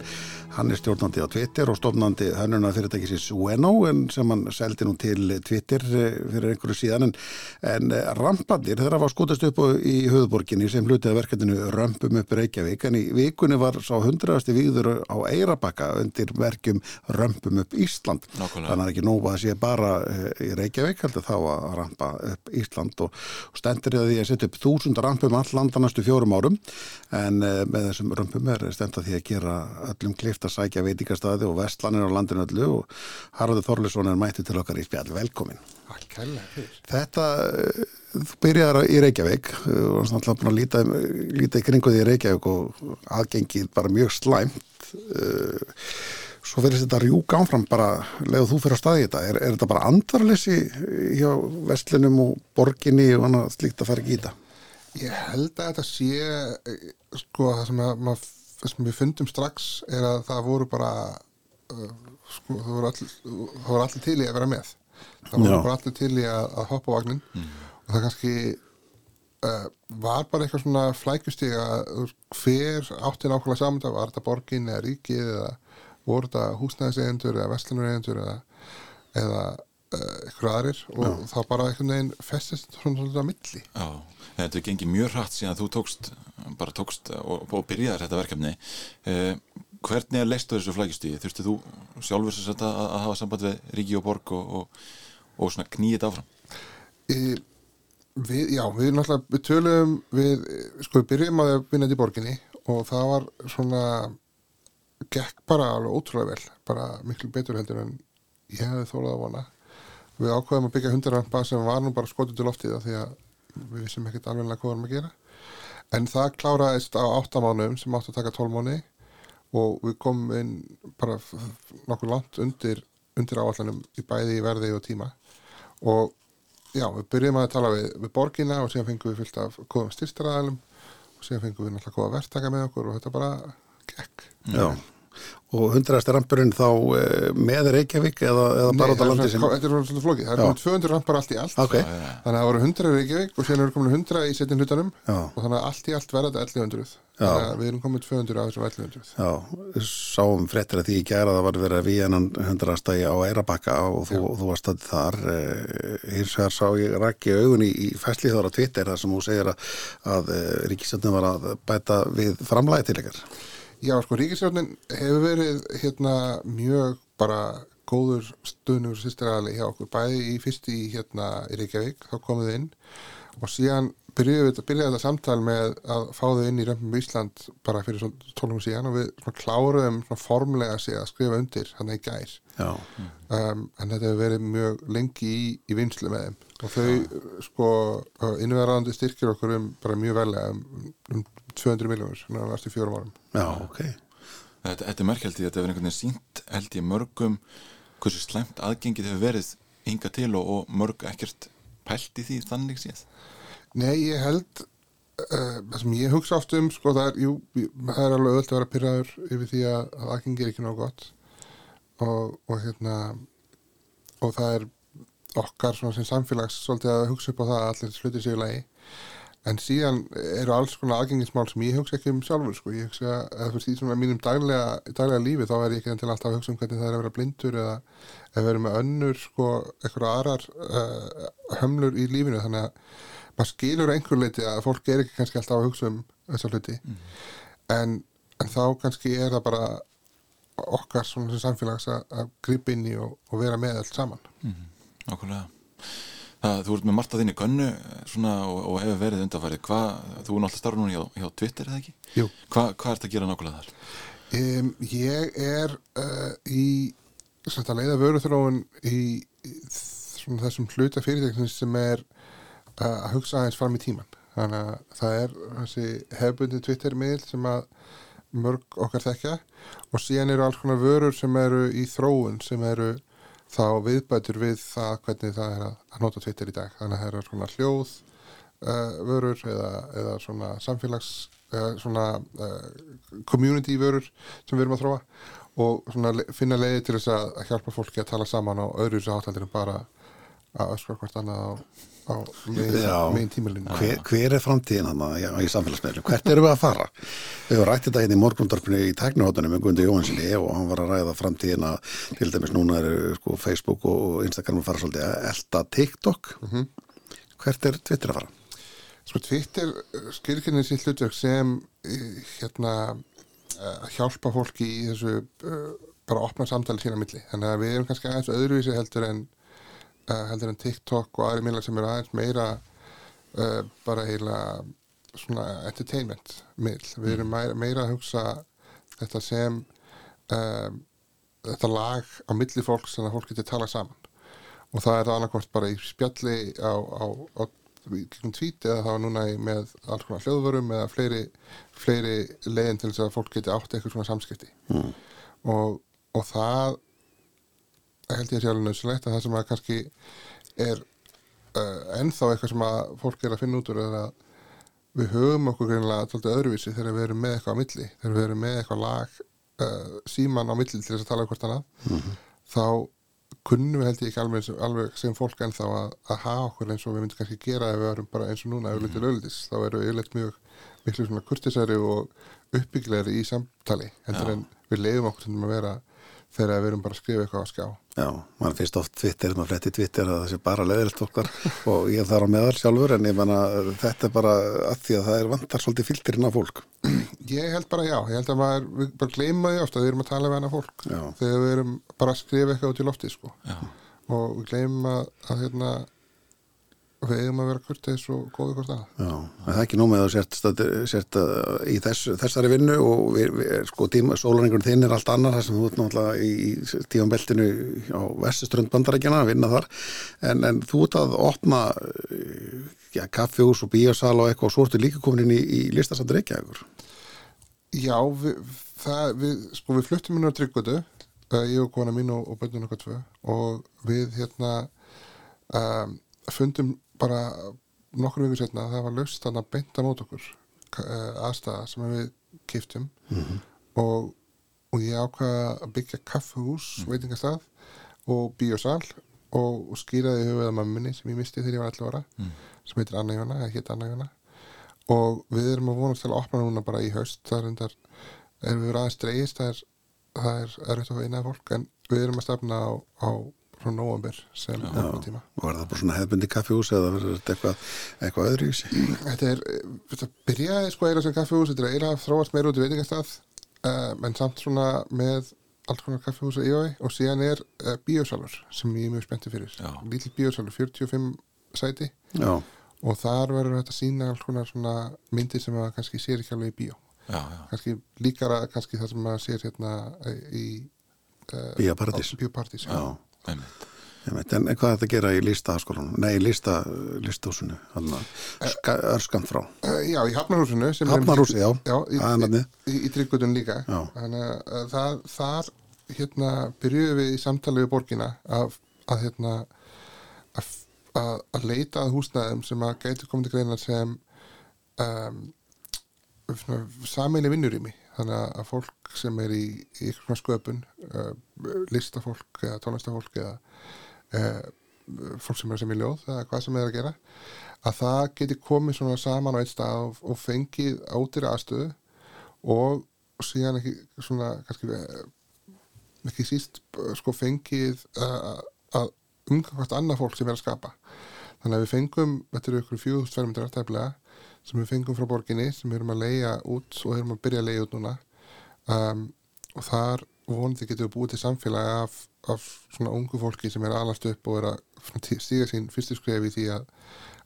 hann er stjórnandi á Twitter og stofnandi hönnuna fyrirtækisins Ueno en sem hann seldi nú til Twitter eh, fyrir einhverju síðan en, en eh, rampandir þeirra var skotast upp í höfuborginni sem hlutið verkefninu Römpum upp Reykjavík. En í vikunni var sá hundraðasti víður á Eirabakka undir verkjum Römpum upp Ísland. Nákvæmlega. þannig að ekki nóg að sé bara eh, í Reykjavík heldur þá að rampa upp Ísland. Og, í því að setja upp þúsund rampum all landa næstu fjórum árum. En eh, með þessum rampum er stend að því að gera öllum klift að sækja veitingastæði og vestlanir á landinu öllu. Og Haraldur Þorlesson er mætti til okkar í spjall. Velkomin. Þetta, eh, þú byrjar í Reykjavík eh, og varst náttúrulega búin að líta, líta í kringu því í Reykjavík og aðgengið bara mjög slæmt eh, svo fyrir þetta rjúk ánfram bara leðu þú fyrir á staði þetta, er, er þetta bara andvarleysi hjá vestlunum og borginni og annað slíkt að fara ekki í þetta? Ég held að þetta sé sko það sem, að, mað, sem við fundum strax er að það voru bara uh, sko það voru allir, allir til í að vera með það Já. bara allir til í að, að hoppa á vagnin og það kannski uh, var bara eitthvað svona flækjustig að hver átti nákvæmlega saman var þetta borgin eða ríkið eða voru þetta húsnæðiseigendur eða vestlunareigendur eða, eða uh, eitthvað aðrir og þá bara einhvern veginn festist svona svolítið að milli Já, þetta er gengið mjög hratt síðan þú tókst, bara tókst og, og byrjaðir þetta verkefni. Eh, hvernig er leistu þessu flækjustíði? Þurftu þú sjálfur sem sagt að, að hafa samband við Ríki og Borg og, og, og svona knýið þetta áfram? E, við, já, við náttúrulega við töluðum við, sko við byrjum að vinna þetta í borginni og það var svona gekk bara alveg ótrúlega vel bara miklu betur heldur en ég hefði þólað að vona við ákveðum að byggja hundarrampa sem var nú bara skotið til loftið því að við vissum ekkert alveg hvað varum að gera en það kláraðist á áttamánuðum sem átti að taka tólmáni og við komum inn bara nokkuð langt undir, undir áallanum í bæði í verði og tíma og já, við byrjum að tala við, við borgina og síðan fengum við fyllt af góðum styrstaraðalum og síðan fengum við náttúrulega góða verktaka með okkur og þetta bara gekk. Já. Og hundraðasti rampurinn þá eh, með Reykjavík eða, eða bara út á er landi svona- Þetta er svona svolítið flókið, það er komið 200 rampar allt í allt. Ok. þannig að það voru 100 í Reykjavík og síðan eru komin 100 í setjum hlutanum. Já. og þannig að allt í allt verða þetta 1100 Já. þannig að við erum komið 200 af þessum 1100 Já, sáum fréttir að því í gæra það var verið að við hennan hundraðastægi á Eirabakka og þú, þú varst að þar eh, hins vegar sá ég rakki augun í, í fæsli þára Twitter þar sem þú segir að, að Ríkisjöndin var að bæta við framlæði til ykkar Já, sko, ríkisjórnin hefur verið hérna mjög bara góður stöðnur sýstiraðali hjá okkur, bæði í fyrst í hérna í Reykjavík, þá komum þið inn. Og síðan byrjuðum við byrjaði þetta samtal með að fá þau inn í Römpum Ísland bara fyrir svona tólum síðan og við svona kláruðum svona formlega sig að skrifa undir hann í gær. Já. um, en þetta hefur verið mjög lengi í, í vinslu með þeim. Og þau sko innverðandi styrkir okkur um bara mjög velega um, um 200 miljónur svona á næstu fjórum árum. Já, ok. Þetta, þetta er merkjaldið, þetta hefur einhvern veginn sínt held ég mörgum hversu slæmt aðgengið hefur verið hinga til og, og mörg ekkert pælt í því þannig séð. Nei, ég held uh, það sem ég hugsa oft um sko, það er, jú, það er alveg öll að vera pyrraður yfir því að, að aðgengi er ekki nóg gott. Og, og hérna og það er okkar svona sem samfélags svolítið að hugsa upp á það að allir sluti sig í lagi en síðan eru alls konar aðgengismál sem ég hugsa ekki um sjálfur sko. ég hugsa að þú veist í svona mínum daglega, daglega lífi þá er ég ekki enn til alltaf að hugsa um hvernig það er að vera blindur eða við erum með önnur sko, eitthvað aðrar uh, hömlur í lífinu. Þannig að maður skilur að einhver leiti að fólk er ekki kannski alltaf að hugsa um þessa hluti. En, en þá kannski er það bara okkar svona sem samfélags að, að gripa inn í og, og vera með allt saman. Nákvæmlega. Það, þú ert með margt að þinni gönnu svona, og, og hefur verið undanfærið. Þú er náttúrulega starf núna hjá, hjá Twitter, eða ekki? Jú. Hva, hvað ert að gera nákvæmlega þar? Um, ég er uh, í svona, að leiða vöruþróun í, í svona, þessum hluta fyrirtæknum sem er uh, að hugsa aðeins fram í tíman. Þannig að það er þessi hefbundi Twitter-miðl sem að mörg okkar þekkja og síðan eru alls konar vörur sem eru í þróun sem eru þá viðbætur við það hvernig það er að, nota Twitter í dag. Þannig að það eru svona hljóð uh, vörur eða, eða svona samfélags eða svona uh, community vörur sem við erum að þróa og svona finna leiði til þess að, hjálpa fólki að tala saman á öðru þessu áttaldir en bara að öskra hvort annað á, á megin, tímalinu. Hver, hver er framtíðin hann já, í samfélagsmiðlum? Hvert erum við að fara? Við höfum rætt þetta hérna í morgundorfinu í tæknihóttunum með Gundi Jóhansinni og hann var að ræða framtíðina til dæmis núna eru sko, Facebook og Instagram að fara svolítið að elda TikTok. Hvert er Twitter að fara? Sko Twitter skilkynir sitt hlutverk sem eh, hérna eh, að hjálpa fólki í þessu bara að opna samtali sína milli. Þannig að við erum kannski aðeins öðruvísi heldur en heldur en TikTok og aðri miðlar sem eru aðeins meira uh, bara eiginlega svona entertainment miðl. Við erum meira, meira að hugsa þetta sem uh, þetta lag á milli fólks þannig að fólk getur tala saman og það er það annarkvort bara í spjalli á, á, á tweet eða þá núna í- með alls konar hljóðvörum eða fleiri, fleiri leiðin til þess að fólk geti átt eitthvað svona samskipti Mm. og, og það held ég að alveg nöðsilegt að það sem að kannski er uh, ennþá eitthvað sem að fólk er að finna út úr er að við höfum okkur greinlega tóltið öðruvísi þegar við erum með eitthvað á milli. Þegar við erum með eitthvað lag uh, síman á milli til þess að tala um hvort annað þá kunnum við held ég ekki alveg, alveg sem fólk ennþá að, að hafa okkur eins og við myndum kannski gera ef við erum bara eins og núna auðvitað mm auðvitað þá erum við yfirleitt mjög miklu svona kurtisæri og uppbygglegri í samtali Já. en við leiðum okkur til að vera þegar við erum bara að skrifa eitthvað á skjá Já, maður finnst oft Twitter, maður fletti Twitter að það sé bara leðilt okkar [LAUGHS] og ég þarf á meðal sjálfur en ég menna þetta er bara að því að það er vantar svolítið filterinn af fólk. [CLEARS THROAT] Ég held bara já, ég held að maður, við bara gleyma því ofta að við erum að tala við hana fólk Já. þegar við erum bara að skrifa eitthvað út í lofti sko. Já. og við gleymum að, að hérna, við eigum að vera kurteis og góði hvort annað. Já, það er ekki nóg með að sért, sért uh, í þess, þessari vinnu og við, við, sko tíma, sólaringur þinn er allt annar þar sem þú ert náttúrulega í, tímanbeltinu á Vestiströnd bandarækjana að vinna þar en, en þú ert að opna uh, já, kaffjús og bíosal og eitthvað og svo ertu líka komin inn í, í listasandur ekki ekkur. Já, við, það, við, sko, við fluttum inn á Tryggvötu, uh, ég og kona mín og, og bönnun okkar tvö og við hérna um, fundum bara nokkur vikur setna að það var laust þarna beint á mót okkur uh, aðstæða sem við kiftum Mhm. og, og ég ákvaða að byggja kaffehús, veitingastað og bíosal og, og skýraði höfuða mamminni sem ég misti þegar ég var 11 ára Mm. sem heitir Anna Jóna, eða hétt Anna Jóna og við erum að vonast til að opna núna bara í haust það er undar, erum við aðeins dreigist það er, það er erfitt að að fólk en við erum að stefna á, á frá nóvambir sem opna tíma er það bara svona hefbundi kaffjús eða verður þetta eitthvað, eitthvað öðru í sig? Þetta er, þetta byrjaði sko eira sem kaffihús, þetta er eira að þróast meira út í veitingastað uh, en samt svona með alls konar kaffihús og íói og síðan er uh, bíósalur sem ég er mjög spenntið fyrir lítill bíósalur, 45 sæti Já. og þar verður þetta sína alls konar svona myndir sem að kannski sér ekki alveg í bíó Já, já. kannski líkara kannski það sem að sér hérna eh, í uh, Bíóparadís. Einmitt. Einmitt. En hvað er þetta að gera í listaskólanum? Nei, í lista, listahúsinu, örskam frá. Uh, já, í Hafnarhúsinu er- Hafnarhúsi, já. já í, í, í, í tryggutun líka Já. þannig að það, þar hérna byrjuðum við í samtali við borgina að, að hérna að, að, leita að húsnæðum sem að gæti komið til greina sem um, sammeili vinnurými þannig að- fólk sem er í, í ykkur svona sköpun uh, listafólk eða tónlistafólk eða uh, fólk sem er sem í ljóð eða hvað sem er að gera að það geti komið svona saman á einn stað og, og fengið átýra aðstöðu og síðan ekki svona kannski eh, ekki síst sko fengið uh, að umgangast annað fólk sem er að skapa. Þannig að við fengum, þetta eru ykkur fjögust fermyndir aftæflega sem við fengum frá borginni sem við erum að leia út og erum að byrja að leia út núna. Um, og þar vonandi getum við búið til samfélagi af, af svona ungu fólki sem er alast upp og er að stíga sín fyrstu skref í því að,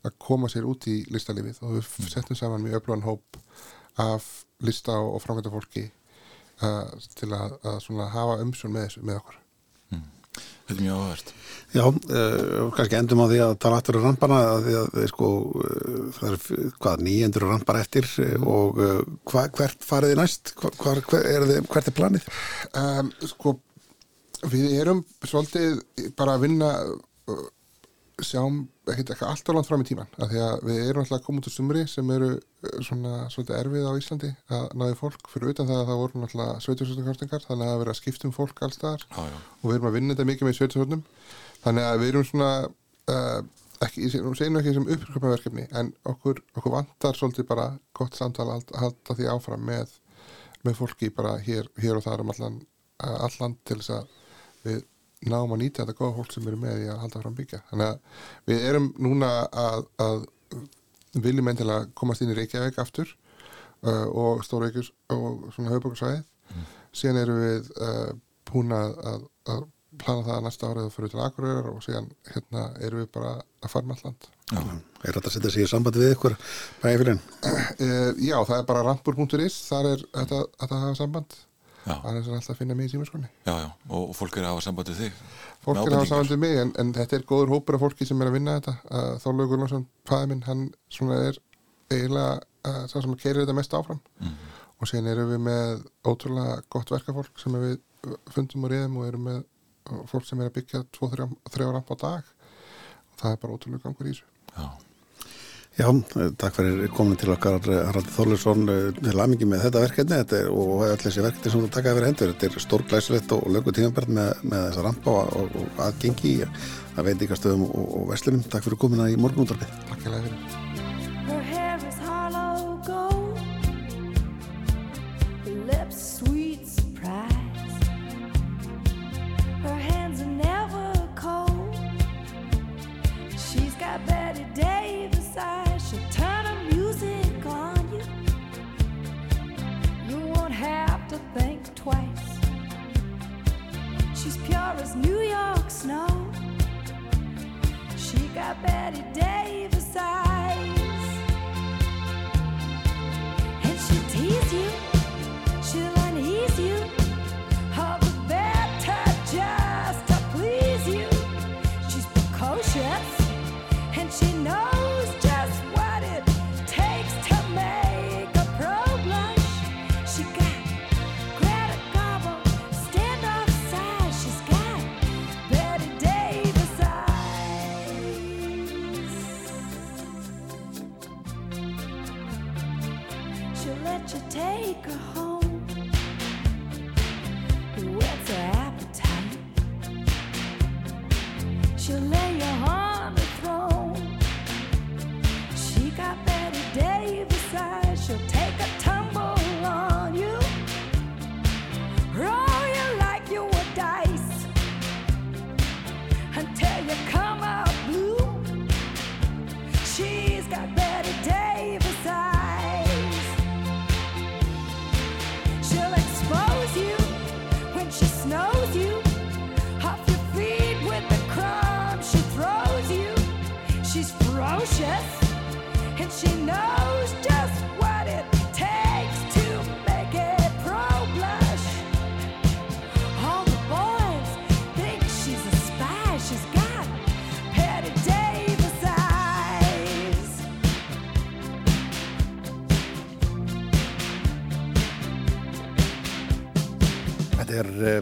að koma sér út í listalífið. Og við settum saman mjög öflugan hóp af lista og, og framkvæmda fólki uh, til að, að svona hafa umsjón með með okkur Þetta er mjög áhverst. Já, uh, kannski endum á því að tala aftur á rampana að því að sko, uh, það er hvað, nýjendur rampar eftir og uh, hva, hvert farið þið næst? Hva, hvar, hver, er þið, hvert er planið? um, sko við erum svolítið bara að vinna uh, sjáum ekkert ekki alltaf langt fram í tíman af því að við erum alltaf að koma út úr sumri sem eru uh, svona svolítið erfið á Íslandi að náði fólk. Fyrir utan það að það voru alltaf sveiturstjórnarkostningar þannig að það er verið að skipta um fólk já. og við erum að vinna þetta mikið með sveiturstjórnum þannig að við erum svona uh, ekki, ég segi nú ekki sem uppsköpaverkefni en okkur, okkur vantar svolítið bara gott samtal að halda því áfram með, með fólki bara hér, hér og þar um allan, allan til þess að við náum að nýta þetta góða fólk sem eru með í að halda fram byggja. Þannig að við erum núna að, að viljum endilega komast inn í Reykjavík aftur uh, og Stórveikjus og svona höfbókarsvæðið síðan erum við uh, búin að, að, plana það að næsta árið að fyrir til Akureyrar og síðan hérna erum við bara að fara með alland Já. Er þetta að setja sig í sambandi við ykkur bæðifilin? uh, Já, það er bara rampur.is þar er þetta að hafa samband Það er alltaf að finna mig í símaskonni Já, já, og, fólk er að hafa samband við þig. Fólk er að hafa ábendingar. samband við mig en, en þetta er góður hópur af fólki sem er að vinna þetta. Þorlaugur Gunnarsson, fæði minn, hann svona er eiginlega sá sem keirir þetta mest áfram. Mhm. og síðan erum við með ótrúlega gott verkafólk sem við fundum og reyðum og erum með fólk sem er að byggja 2-3 ramp á dag. Og það er bara ótrúlega gangur í þessu. Já, eh, takk fyrir komin til okkar eh, Haraldur Þorlaursson til aðmingi með þetta verkefni þetta er, og öll þessi verkefni sem þú taka yfir hendur þetta er stór glæsilegt og lögu tímabært með, með þessa rampa og, og, aðgengi að veitingastöðum og, og veslunum Takk fyrir komina í morgunúttarpið Takk fyrir Betty Davis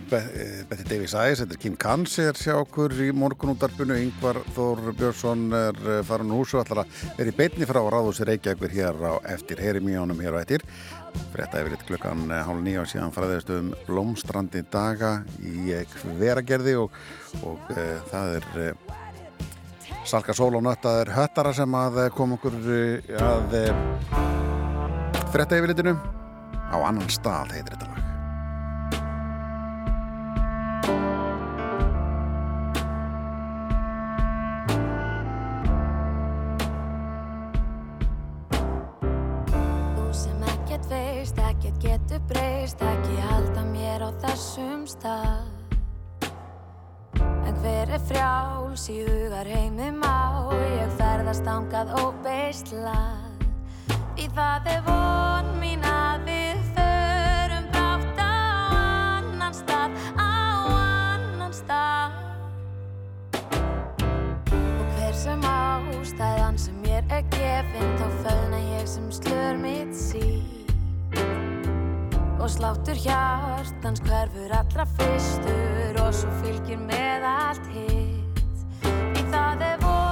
Betty Davis Eyes, þetta er Kim Kansi er sjá okkur í morgunúttarpinu, Yngvar Þór Björnsson er uh, farin úr húsu, ætlar að vera í beinni frá Ráðhúsi Reykjavíkur hér á eftir, heyrim í honum hér á eftir, frétta yfir eitt klukkan uh, hálf nýja og síðan faraðist um blómstrandi daga í uh, hveragerði og, og uh, það er uh, Salka Sól og Nöttaður Höttara sem að kom okkur að frétta yfir litinu á annan stað heitir þetta lag. Hver er frjáls í hugar heimi má, ég ferðast ángað óbeislað. Því það er von mín að við förum brátt á annan stað, á annan stað. Og hver sem ástæðan sem mér er gefin þá fölna ég sem slör mitt sín og sláttur hjartans hverfur allra fyrstur og svo fylgir með allt hitt. Því það er vonum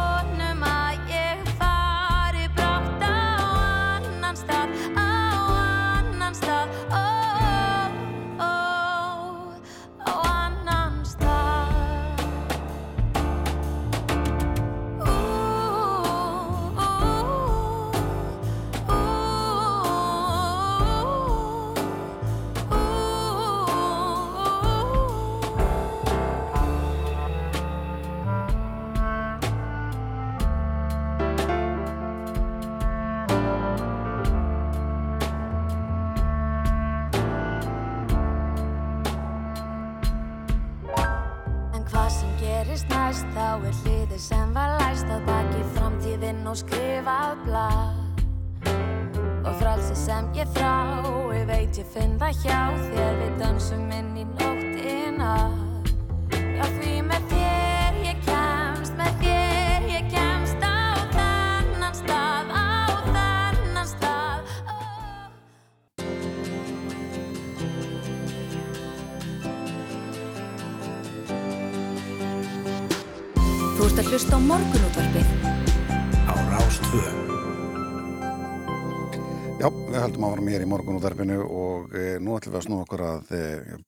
morgunútvarpinu og e, nú ætlum við að snú okkur að e,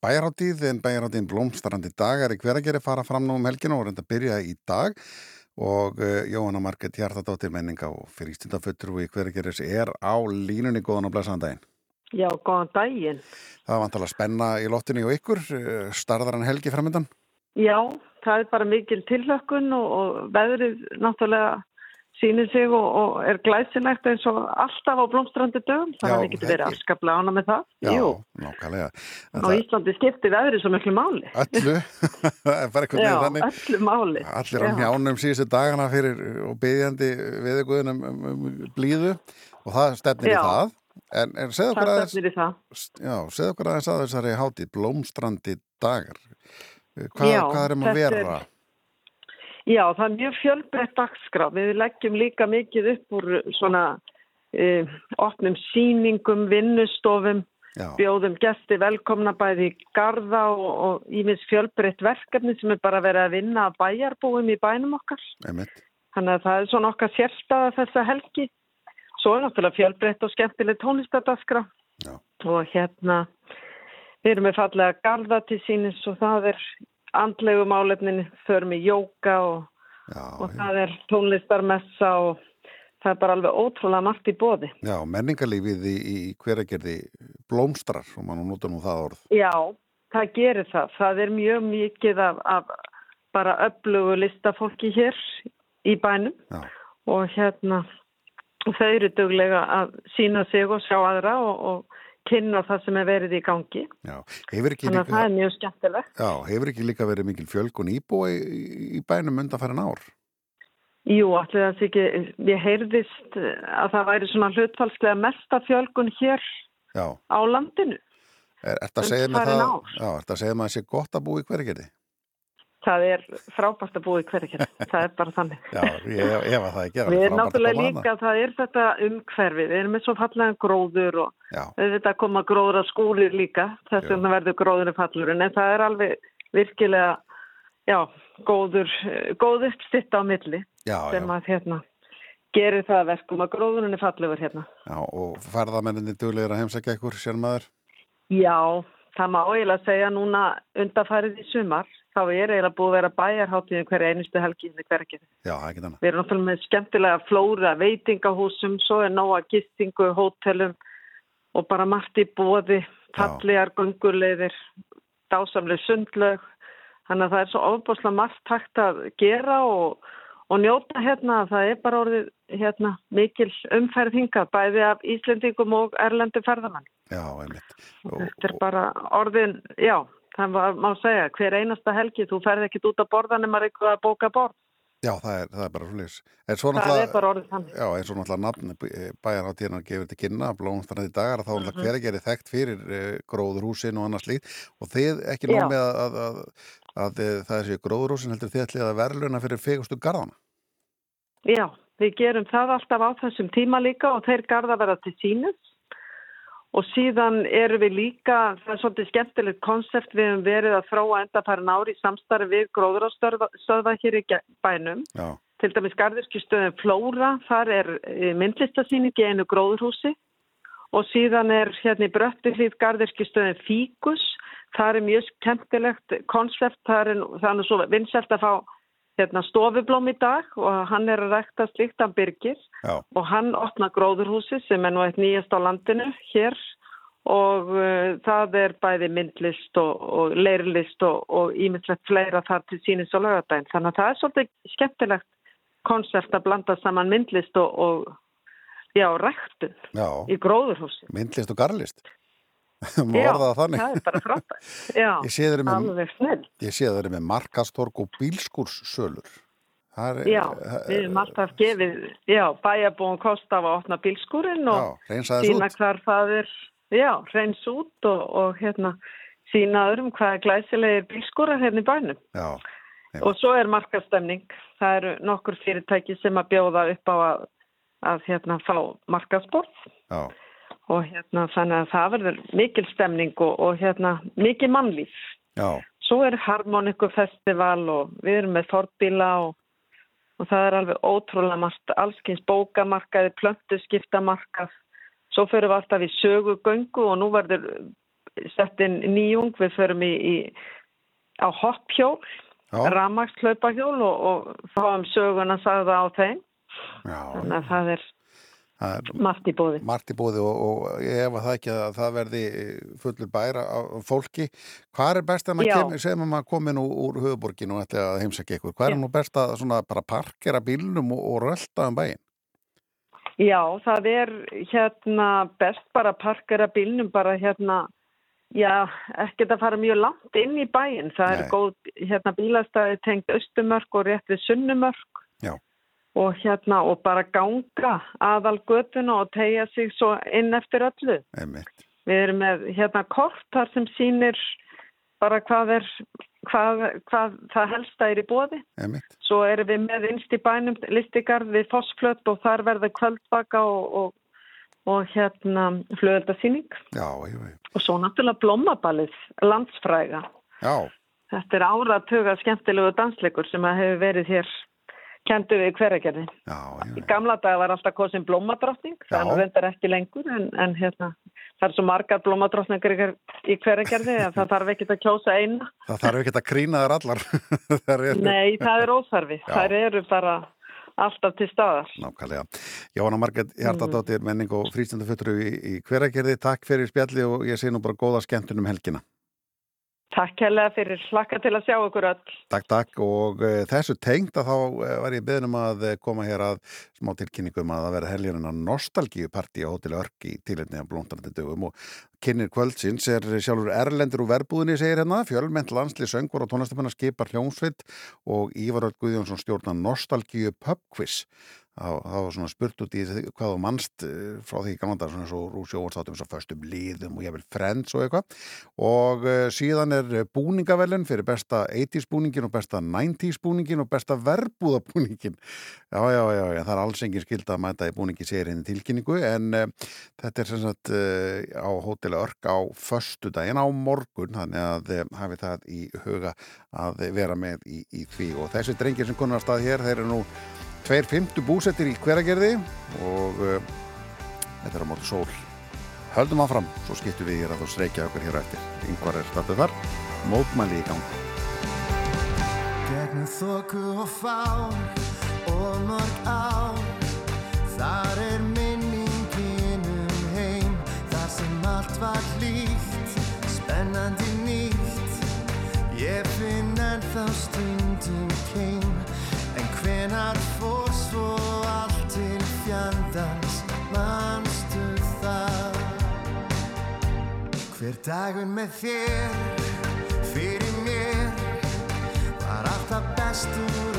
bæjaráttíð, en bæjaráttíðin blómstarandi dagar í hverageri fara fram nú um helgina og reynda að byrja í dag og e, Jóhanna Marget Hjartadóttir menninga og fyrir ístundaföttur og í hverageris er á línunni góðan og blessaðan daginn. Já, góðan daginn. Það var antala spenna í lottinu og ykkur, starðar hann helgi framöndan? Já, það er bara mikil tilhlökkun og, og veðrið náttúrulega sýnir sig og, og er glæsilegt eins og alltaf á blómstrandi dögum, þannig að við getum verið afskaplega ána með það. Já, Jú. nákvæmlega. Á Íslandi skipti veðrið svo miklu máli. Öllu, [LAUGHS] það bara eitthvað Já, öllu máli. Allir á Já. njánum síðustu dagana fyrir og byggjandi við ykkur um, um, um blíðu og það stefnir í Já. það. En, en segðu okkur Það aðeins, í það. já, segðu okkur aðeins að þessari hátíð, blómstrandi dagar. Hvað, Já, hvað er um að þetta er- vera? Já, það er mjög fjölbreytt dagskrá. Við leggjum líka mikið upp úr svona e, opnum sýningum, vinnustofum, Já. bjóðum gesti velkomna bæði í garda og, ímins fjölbreytt verkefni sem er bara verið að vinna að bæjarbúum í bænum okkar. Einmitt. Þannig að það er svona okkar sérstaða þessa helgi. Svo er náttúrulega fjölbreytt og skemmtileg tónlistadagskrá. Og hérna, við erum með fallega garda til sínis og það er andlegu málefnin, förum í jóka og, já, og það er tónlistarmessa og það er bara alveg ótrúlega margt í bóði. Já, menningarlífið í, í hveragerði blómstrar, og mann notur nú það orð. Já, það gerir það. Það er mjög mikið af, af bara öflugu listafólki hér í bænum Já. og hérna þau eru duglega að sína sig og sjá aðra og, og kynna það sem er verið í gangi. Já, hefur Þannig að líka, það er mjög skemmtilegt. já, hefur ekki líka verið mikil fjölgun íbúa í, í bænum undanfærin ár? Jú, allir sé ekki, ég heyrðist að það væri svona hlutfalslega mesta fjölgun hér Já, á landinu. er þetta að segja með það, er að það sé gott að búa í hveragerði? Það er frábært að búa í hverja það er bara þannig. Já, ég ef að það er gera Við erum að náttúrulega líka, það er þetta umhverfi, við erum með svo fallega gróður og Já. þetta koma gróður á skúlir líka, þess vegna verður gróðurinn fallurinn, en það er alveg virkilega, já, góður, eh, góð uppstitt á milli Já, sem já. að hérna gerir það að verkum að gróðurinn er fallegur hérna. Já, og ferðamenninni duglegir að heimsækja ykkur, sér maður? Já, það má eiginlega segja núna undarfærið í sumar, þá er eiginlega búið að vera bæjarháttíðin hverja einustu helgi í hverja er þannig. Við erum náttúrulega með skemmtilega flóra veitingahúsum, svo er nóga gistingu, hótelum og bara margt í bóði, fallegar gungulegðir, dásamlega sundlög. Þannig að það er svo ofbúslega margt hægt að gera og, og njóta hérna. Það er bara orðið hérna, mikil umferð hingað, bæði af Íslendingum og erlendu ferðamann. Já, einmitt. Þetta er bara orðin, já, það má- má segja, hver einasta helgi, þú ferð ekkit út að borða nema eitthvað að bóka borð. Já, það er, það er bara svo Það er bara orðið þannig. já, eins og náttúrulega nafn bæjarháttíðina gefur til kynna, blómstrandi dagar, þá er náttúrulega Mhm. hveragerði þekkt fyrir uh, gróðurhúsin og annars slíkt og þið ekki nóg með að, að, að, að eh, það sé gróðurhúsin heldur þið ætlið að verðluna fyrir fegustu garðana. Já, við gerum það alltaf á þessum tíma líka og þeir garda verða til sínus og síðan erum við líka, það er svolítið skemmtilegt konsept, við hefum verið að þróa endafærin ári í samstarfi við gróðurástöða hér í bænum. Já. Til dæmis garðirkjustöðin Flóra, þar er eh, myndlistasýning í einu gróðurhúsi og síðan er hérna í Bröttihlíð garðirkjustöðin Fíkus, það er mjög skemmtilegt konsept, það er, nú svo vinsælt að fá hérna, stofublóm í dag og hann er að rekta slíkt af Birgir Já. og hann opna gróðurhúsi sem er nú eitt nýjast á landinu hér og uh, það er bæði myndlist og, og leirlist og ímyndslegt fleira þar til sínis og lögadaginn. Þannig að það er svolítið skemmtilegt konsept að blanda saman myndlist og, og já, rektun í gróðurhúsi. myndlist og garlist. [LAUGHS] Orða það er bara frábært. [LAUGHS] Já, Ég sé þeir með, með markastorg og bílskúrssölur. Það er, Já, við erum alltaf gefið, já, bæjarbúin kost af að opna bílskúrin og Já, sína hvar það er, já, reyns út og, og hérna sína öðrum hvað er glæsilegir bílskúrar hérna í bænum. Já, Og svo er markastemning. Það eru nokkur fyrirtæki sem að bjóða upp á að, að hérna fá markasport já, og hérna þannig að það verður mikil stemning og, og hérna mikil mannlýf. já, Svo er Harmoniku festival og við erum með fordbíla og, og það er alveg ótrúlega margt, allskins bókamarkaði, plöntu skiptamarkað. Svo förum við alltaf í sögugöngu og nú verður sett inn nýjung, við förum í, í á hoppjól, rafmagnslaupahjól og, og fáum söguna sagða á þeim. já. Þannig að það er Er í bóði. margt í búði og, og ég hefa það ekki að það verði fullur bæra fólki. Hvað er best að maður kemur, segjum að maður komin úr, úr höfuborginu og ætla að heimsækja ykkur. Hvað er Já. nú best að svona bara parkera bílnum og, og rölda um bæinn? Já, það er hérna best bara að parkera bílnum bara hérna, já, ekkert að fara mjög langt inn í bæinn. Það er Nei. góð hérna bílastæði tengt austumörk og rétt við sunnumörk. Já. Og hérna, og bara ganga aðal götuna og tegja sig svo inn eftir öllu. Einmitt. Við erum með hérna kort þar sem sýnir bara hvað er, hvað, hvað það helsta er í bóði. Einmitt. Svo erum við með innst í bænum listigarð við Fossflöt og þar verður kvöldvaka og, og, og hérna flöðaldasýning. Og svo náttúrulega blómaballið, landsfræga. Já, Þetta er áratuga skemmtilegu dansleikur sem að hefur verið hér kentu við hveragerði. Í gamla dag var alltaf kosin blómadrottning, það er nú Já. reyndar ekki lengur en, en hérna, það er svo margar blómadrottningar í, hveragerði að það þarf ekki að kjósa eina. það þarf ekki að krýna þær allar. [LAUGHS] Nei, það er óþarfi. Það eru bara alltaf til staðar. Nákvæmlega. Jóhanna Marget Hjartadóttir, menning og frístundafötru í, í hveragerði. Takk fyrir spjalli og ég sé nú bara góða skemmtun um helgina. Takk hérlega fyrir. Hlakka til að sjá ykkur öll. Takk, takk. Og uh, þessu tengt að þá uh, var ég beðnum að uh, koma hér að smá tilkynningum að það verða helgirinn að nostalgíuparti á Hóteli Örk í tílinni af blóndandi dögum. Og kynnir kvöldsins er sjálfur Erlendur úr verbúðinni segir hérna, fjölmennt landslið söngvar og tónlistafinna skipar hljómsveit. Og Ívar Öll Guðjónsson stjórna nostalgíu pubquiz það var svona spurt út í hvað þú mannst eh, frá því gamlandar svona svo rúsjóvarstátum svo föstum liðum og ég vil friends og eitthvað. Og uh, síðan er eh, búningavelun fyrir besta 80s búningin og besta 90s búningin og besta verbúðabúningin já, já, já, já, það er alls engin skilda að mæta í búningi sér inn í tilkynningu en uh, þetta er sem sagt uh, á hóteli Örk á föstu daginn á morgun þannig að uh, hafi það í huga að vera með í, í því. Og þessi drengir sem konar að stað hér, þeir eru nú tveir fymtu búsettir í hveragerði og uh, þetta er á móti sól. Höldum áfram, svo skiptum við hér að þú streikja okkur hér eftir. Yngvar er statið þar, mótmæli í gang Gegnum þoku og fár og mörg ár Þar er Hver dagur með þér, fyrir mér var alltaf best úr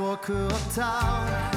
Gegnum þoku og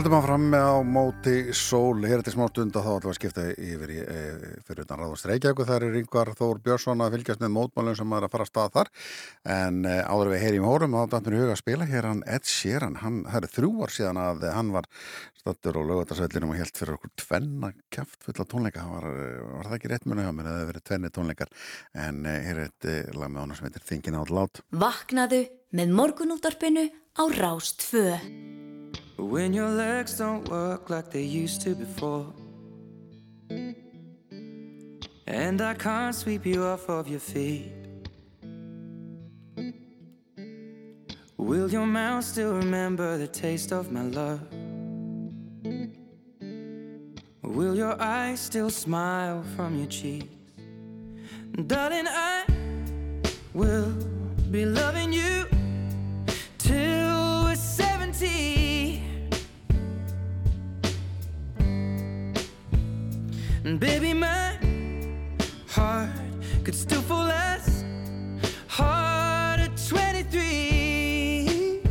Haldum áfram á móti sól, hér eftir smá stund og þá ætlum að skipta yfir í, e, fyrir utan Ráðust Reykjavík þar er yngvar Þór Björnsson að fylgjast með mótmálum sem er að fara að stað þar. En e, áður við heyrim hórum þá dættum við huga að spila hér hann Ed Sheeran, hann, það er þrjú ár síðan að hann var stattur og lögatarsvellinum og helt fyrir okkur tvenna kæft fulla tónleika, var, var það ekki rétt muni hjá mér, það hefur verið tvenni tónleikar. En e, hér er eitt lag með honum sem heitir Out Loud. Vaknaðu með morgunúttarpinu á Rástfö. When your legs don't work like they used to before. And I can't sweep you off of your feet. Will your mouth still remember the taste of my love? Will your eyes still smile from your cheeks? Darling, I will be loving you till we're 70. And baby, my heart could still fall as hard at 23.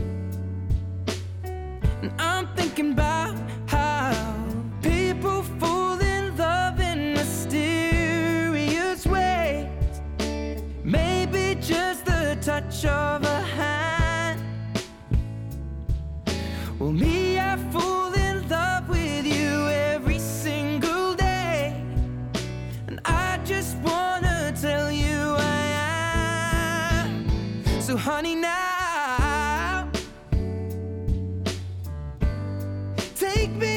And I'm thinking about how people fall in love in mysterious ways. Maybe just the touch of a take me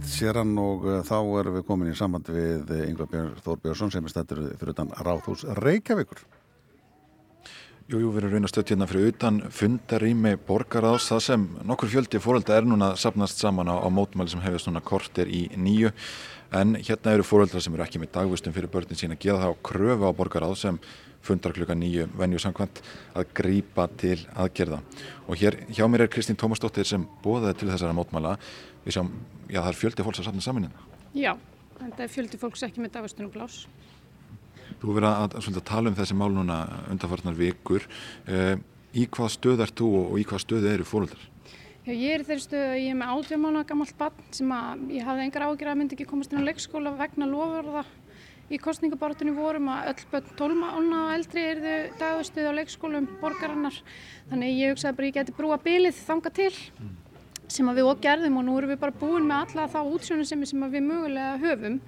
Er séran og uh, þá erum við komin í samband við Yngvar Björn, Þór Björnsson sem er stættur fyrir utan Ráðhús Reykjavíkur. Jú, jú, við erum raun að stöðt hérna fyrir utan fundarými borgaráðs, það sem nokkur fjöldi fórölda er núna sapnast saman á, á mótmæli sem hefist núna korter í nýju. en hérna eru fóreldrar sem eru ekki með dagvistum fyrir börnin sín að geða það á kröfu á borgaráð sem fundar klukka nýju venju samkvæmt að grípa til aðgerða og hér hjá mér er Kristín Tómasdóttir sem bóðaði til þessara mótmæla við sjáum, já það er fjöldi fólks að safna saman hérna Já, þetta er fjöldi fólks ekki með dagvistunum plás. Þú hefur verið að, að, tala um þessi mál núna undanfarnar vikur. Uh, í hvað stöð ert þú og í hvað stöð eru fóreldrar? Já, ég er í þeirri stöðu að ég er með átjá mánu gammalt barn sem að ég hafði engar ágjur að myndi ekki komast inn á leikskóla vegna lofurða í kostningabartunni vorum að öll börn 12 ána og eldri erðu dagvistuð á leikskólum borgarinnar. Þannig ég hugsaði bara ég geti brúa bilið þanga til sem við og gerðum og nú erum við bara búin með alla þá útsjónu sem, við mögulega höfum.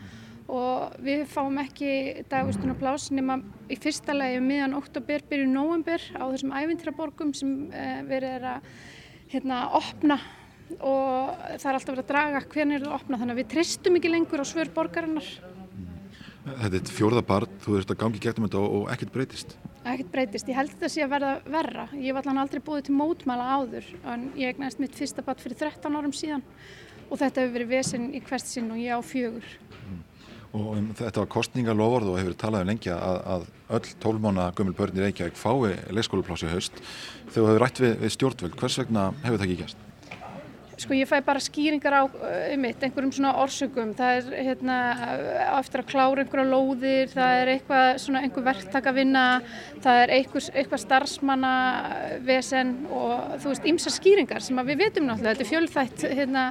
Og við fáum ekki dagvistuna plás nema í fyrsta lagi um miðan oktober, byrju november á þessum ævintýraborgum sem uh, verið er að hérna, opna. Og það er alltaf verið að draga hvernig er það að opna þannig að við tristum ekki lengur á svör borgarinnar. Þetta er fjórða barn, þú ert að gangi gegnum þetta og ekkert breytist. Ekkert breytist, ég held þetta sé að verða verra. Ég var allan aldrei búið til mótmæla áður en ég egnaðist mitt fyrsta barn fyrir 13 árum síðan. Og þetta hefur verið vesen í hvert sinn og ég á fjögur. Og um, þetta var kostningaloford og hefur talað um lengi að, að öll tólmána gömul börn í Reykjavík fái leikskólaplási haust. Þú hefur rætt við, við stjórnvöld, hvers vegna hefur það ekki gæst? Sko ég fæ bara skýringar á um mitt, einhverjum svona orsökum, það er hérna á eftir að klára einhverja lóðir, það er eitthvað svona einhver verktakavinna, það er einhver, eitthvað starfsmanna vesen og þú veist ímsa skýringar sem að við vitum náttúrulega, þetta er fjölþætt hérna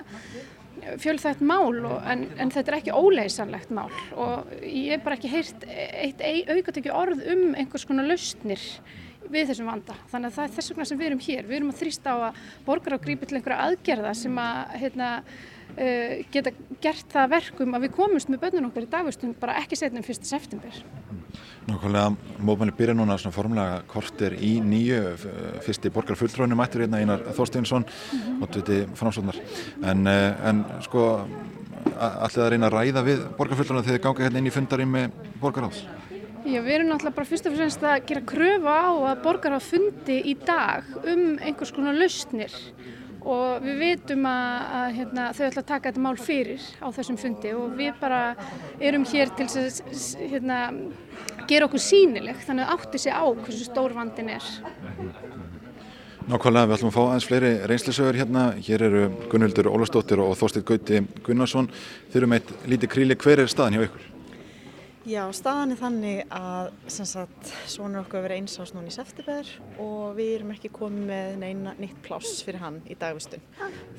fjölþætt mál og, en, en þetta er ekki óleysanlegt mál. Og ég hef bara ekki heyrt eitt aukatekju orð um einhvers konar lausnir við þessum vanda. Þannig að það er þess vegna sem við erum hér. Við erum að þrýsta á að borgar á grípi til einhverja aðgerða sem að hérna, uh, geta gert það verkum að við komumst með bönnun okkar í dagvistun bara ekki setnum 1. september. Nákvæmlega, mótmæli byrja núna svona formulega korter í nýju fyrsti borgar fulltróinu mættur hérna Einar Þorsteinsson og þetta framsóknar en, eh, en sko allir að reyna að ræða við borgarfulltróinu þegar þið ganga hérna inn í fundarinn með borgaráðs Já, við erum náttúrulega bara fyrst og fremst að gera kröfu á að borgar hafa fundi í dag um einhvers konar lausnir og við vitum að, að hérna, þau ætla að taka þetta mál fyrir á þessum fundi og við bara erum hér til að hérna, gera okkur sínileg þannig að átti sig á hversu stór vandin er. Nákvæmlega, við ætlum að fá aðeins fleiri reynslisögur hérna. Hér eru Gunnhildur Ólastóttir og Þorstein Gauti Gunnarsson. Þeir eru með eitt lítið kríli. Hver er staðan hjá ykkur? Já, staðan er þannig að sagt, svona okkur að vera eins ás núna í september og við erum ekki komið með neina nýtt pláss fyrir hann í dagvistun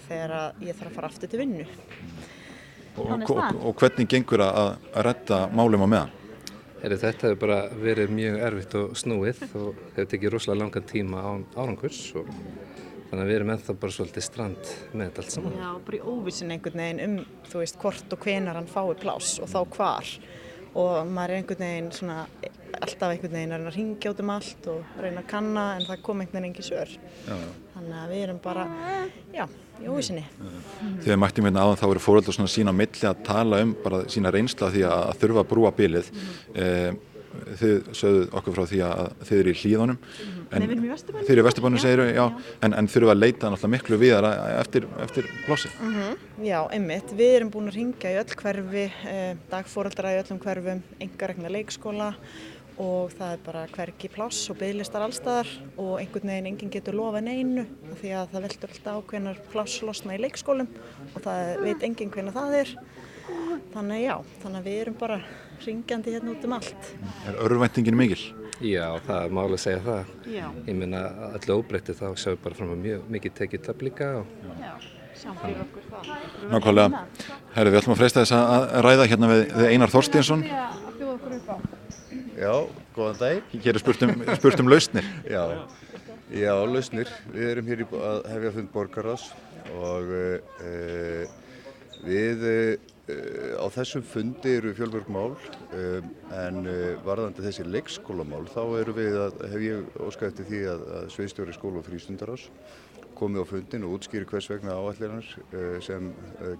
þegar ég þarf að fara aftur til vinnu. Og, og, og hvernig gengur að, að retta málum á meðan? Heri, þetta hefur bara verið mjög erfitt og snúið og hefur tekið rosalega langan tíma án árangurs og þannig að við erum ennþá bara svolítið strand með þetta allt saman. Já, bara í óvissin einhvern veginn um, þú veist, hvort og hvenar hann fái pláss og þá hvar og maður er einhvern veginn svona alltaf einhvern veginn að reyna að ringja út um allt og reyna að kanna en það kom einhvern veginn engi svör Já. þannig að við erum bara já, í óvissinni Þegar mættum hérna áðan þá eru fóröldar svona sína milli að tala um bara sína reynsla því að þurfa að brúa bilið mm. Þið sögðu okkur frá því að þið eru í hlýðunum en Nei, við erum í þið eru í Vesturbænum Já, segir já, en, en þurfa að leita náttúrulega miklu viðar eftir, eftir plássi. Mm Já, einmitt, við erum búin að ringja í öll hverfi eh, dagfóreldra í öllum hverfum engaregna leikskóla og það er bara hvergi pláss og bygglistar allstaðar og einhvern veginn enginn getur lofa neinu því að það veldur alltaf ákveðnar pláss losna í leikskólum og það veit enginn hvernig það er. Þannig já, þannig að við erum bara ringjandi hérna út um allt Er örvæntingin mikil? Já, það er máli að segja það. Já. Ég meina allir óbreytti þá sjáum við bara fram að mjög mikið tekið tap líka og Já, sjáum fyrir okkur það Nákvæmlega, herri við ætlum að freista þess að ræða hérna við, við Einar Þorstinsson að bjóða okkur upp á. Já, góðan dag. Hér er spurt um, spurt um lausnir Já, já, lausnir. Við erum hér í, að hefja fund borgarás og uh, við uh, á þessum fundi eru fjölmörg mál um, en uh, varðandi þessi leikskólamál þá eru við að, hef ég óskað eftir því að, að Sveiðstjóri skóla og frístundarás komið á fundin og útskýri hvers vegna áallirinnar sem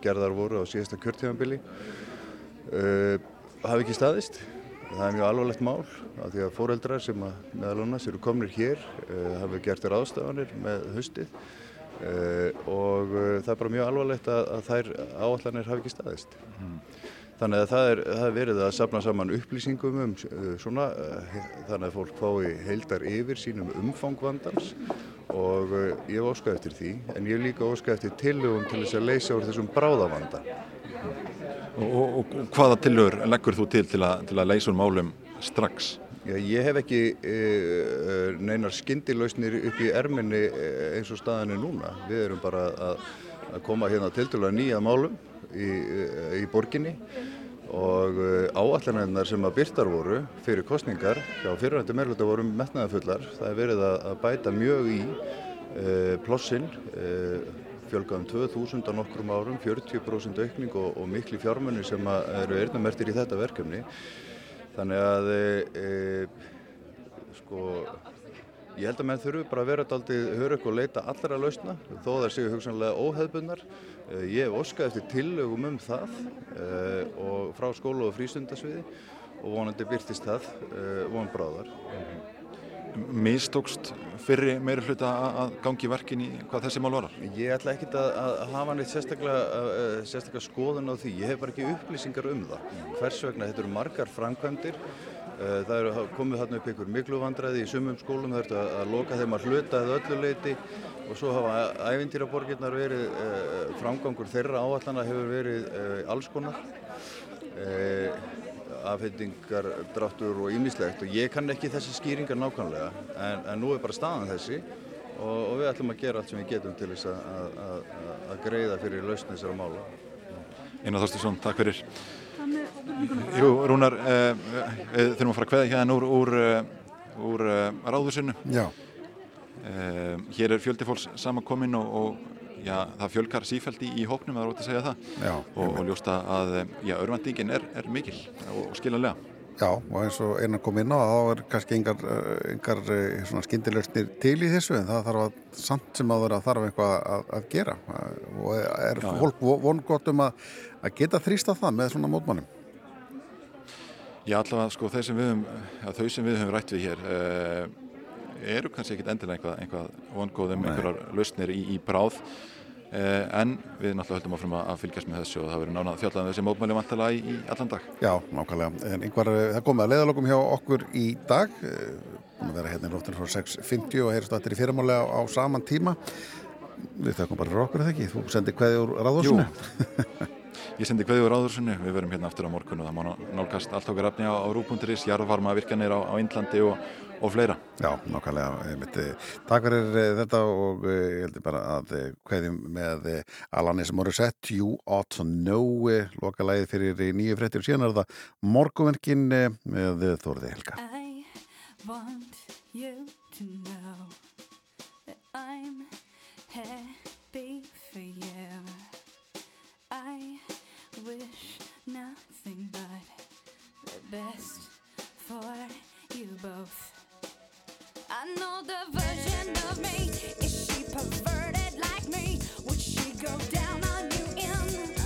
gerðar voru á síðasta kjörtíðanbili uh, hafi ekki staðist. Það er mjög alvarlegt mál af því að fóreldrar sem að meðal annars eru komnir hér hafi gert ráðstafanir með haustið uh, og uh, það er bara mjög alvarlegt að, að þær áallanir hafi ekki staðist. Mm. Þannig að það er, það er verið að safna saman upplýsingum um uh, svona, þannig að fólk fái heildar yfir sínum umfang vandans og ég hef óskað eftir því, en ég líka óskað eftir tillögum til þess að leysa úr þessum bráðavanda. Og, og, og hvaða tillögur leggur þú til til að, til að leysa úr málum strax? Ég hef ekki uh, neinar skyndilausnir upp í erminni uh, eins og staðan er núna. Við erum bara að, að koma hérna til að nýja málum í, í borginni og áallanirnar sem að byrtar voru fyrir kostningar hjá fyrirhandi meirluta voru metnaðafullar. Það er verið að, bæta mjög í plossinn, fjölgaðum 2000 á nokkrum árum, 40% aukning og, og mikli fjármunni sem eru eirnamertir í þetta verkefni. Þannig að e, e, sko, ég held að menn þurfu bara að vera daldið hörug og leita allra lausna þó það séu hugsanlega óhefbunnar. E, ég hef óskað eftir tillögum um það e, og frá skóla og frístundasviði og vonandi byrtist það e, von bráðar. Mistókst fyrri meiri hluta að gangi verkin í hvað þessi mál varar? Ég ætla ekkert að, að hafa neitt sérstaklega, uh, sérstaklega skoðun á því. Ég hef bara ekki upplýsingar um það. Hvers vegna þetta eru margar framkvæmdir. Uh, það eru komið þarna upp einhver miklu vandræði í sumum skólum. Eru að, að loka þeim að hluta eða öllu leiti og svo hafa ævintýraborgirnar verið, uh, framgangur þeirra áallana hefur verið alls konar afhendingar, dráttur og ýmislegt og ég kann ekki þessi skýringar nákvæmlega en, en nú er bara staðan þessi og, og við ætlum að gera allt sem við getum til þess að, að, að greiða fyrir lausn þessara mála. Einar Þorstinsson, takk fyrir. Jú, Rúnar, eh, við þurfum að fara að kveða hérna úr, úr, úr ráðursinu. Já. Eh, hér er fjöldi fólks samankominn og, og já, það fjölkar sífældi í hópnum, það er ótt að segja það. Já, og, og ljósta að já, örvendingin er, er mikil og, og skiljanlega. Já, og eins og einan kom inn á þá er kannski engar, engar skindilöfnir til í þessu en það þarf að samt sem að vera þarf eitthvað að, að gera. Og er fólk vongott um að, að geta þrýsta það með svona mótmannum? Já, allavega sko þau sem við höfum, þau sem við höfum rætt við hér eh, eru kannski ekkit endilega einhvað, einhvað vongóðum, einhverjar lausnir í, í bráð. Eh, en við náttúrulega höldum áfram að fylgjast með þessu og það verður nánað fjallaðan þessi mótmæli vantala í, í allan dag. Já, nákvæmlega. En einhver, það komið að leiðalokum hjá okkur í dag. Búin að vera hérna í róttinu frá 6.50 og heyrstu allir í fyrirmálega á saman tíma. Við þakkum bara fyrir okkur, eða ekki? Þú sendið hverði úr ráðursunu? Ég sendi hverði úr ráðursunu. Við verum hérna aftur á morgun og það má nálgast allt okkar efni á, á rú.is, jarðvarma virkanir á, á Índlandi og og fleira. Já, nákvæmlega. Takk fyrir uh, þetta og uh, ég heldur bara að uh, hverjum með Alanis Morissette, You Ought to Know, lokalæði fyrir nýju frettir og síðan er það morguverkin með Þorði Helga. I want you to know best for you both I know the version of me. Is she perverted like me? Would she go down on you in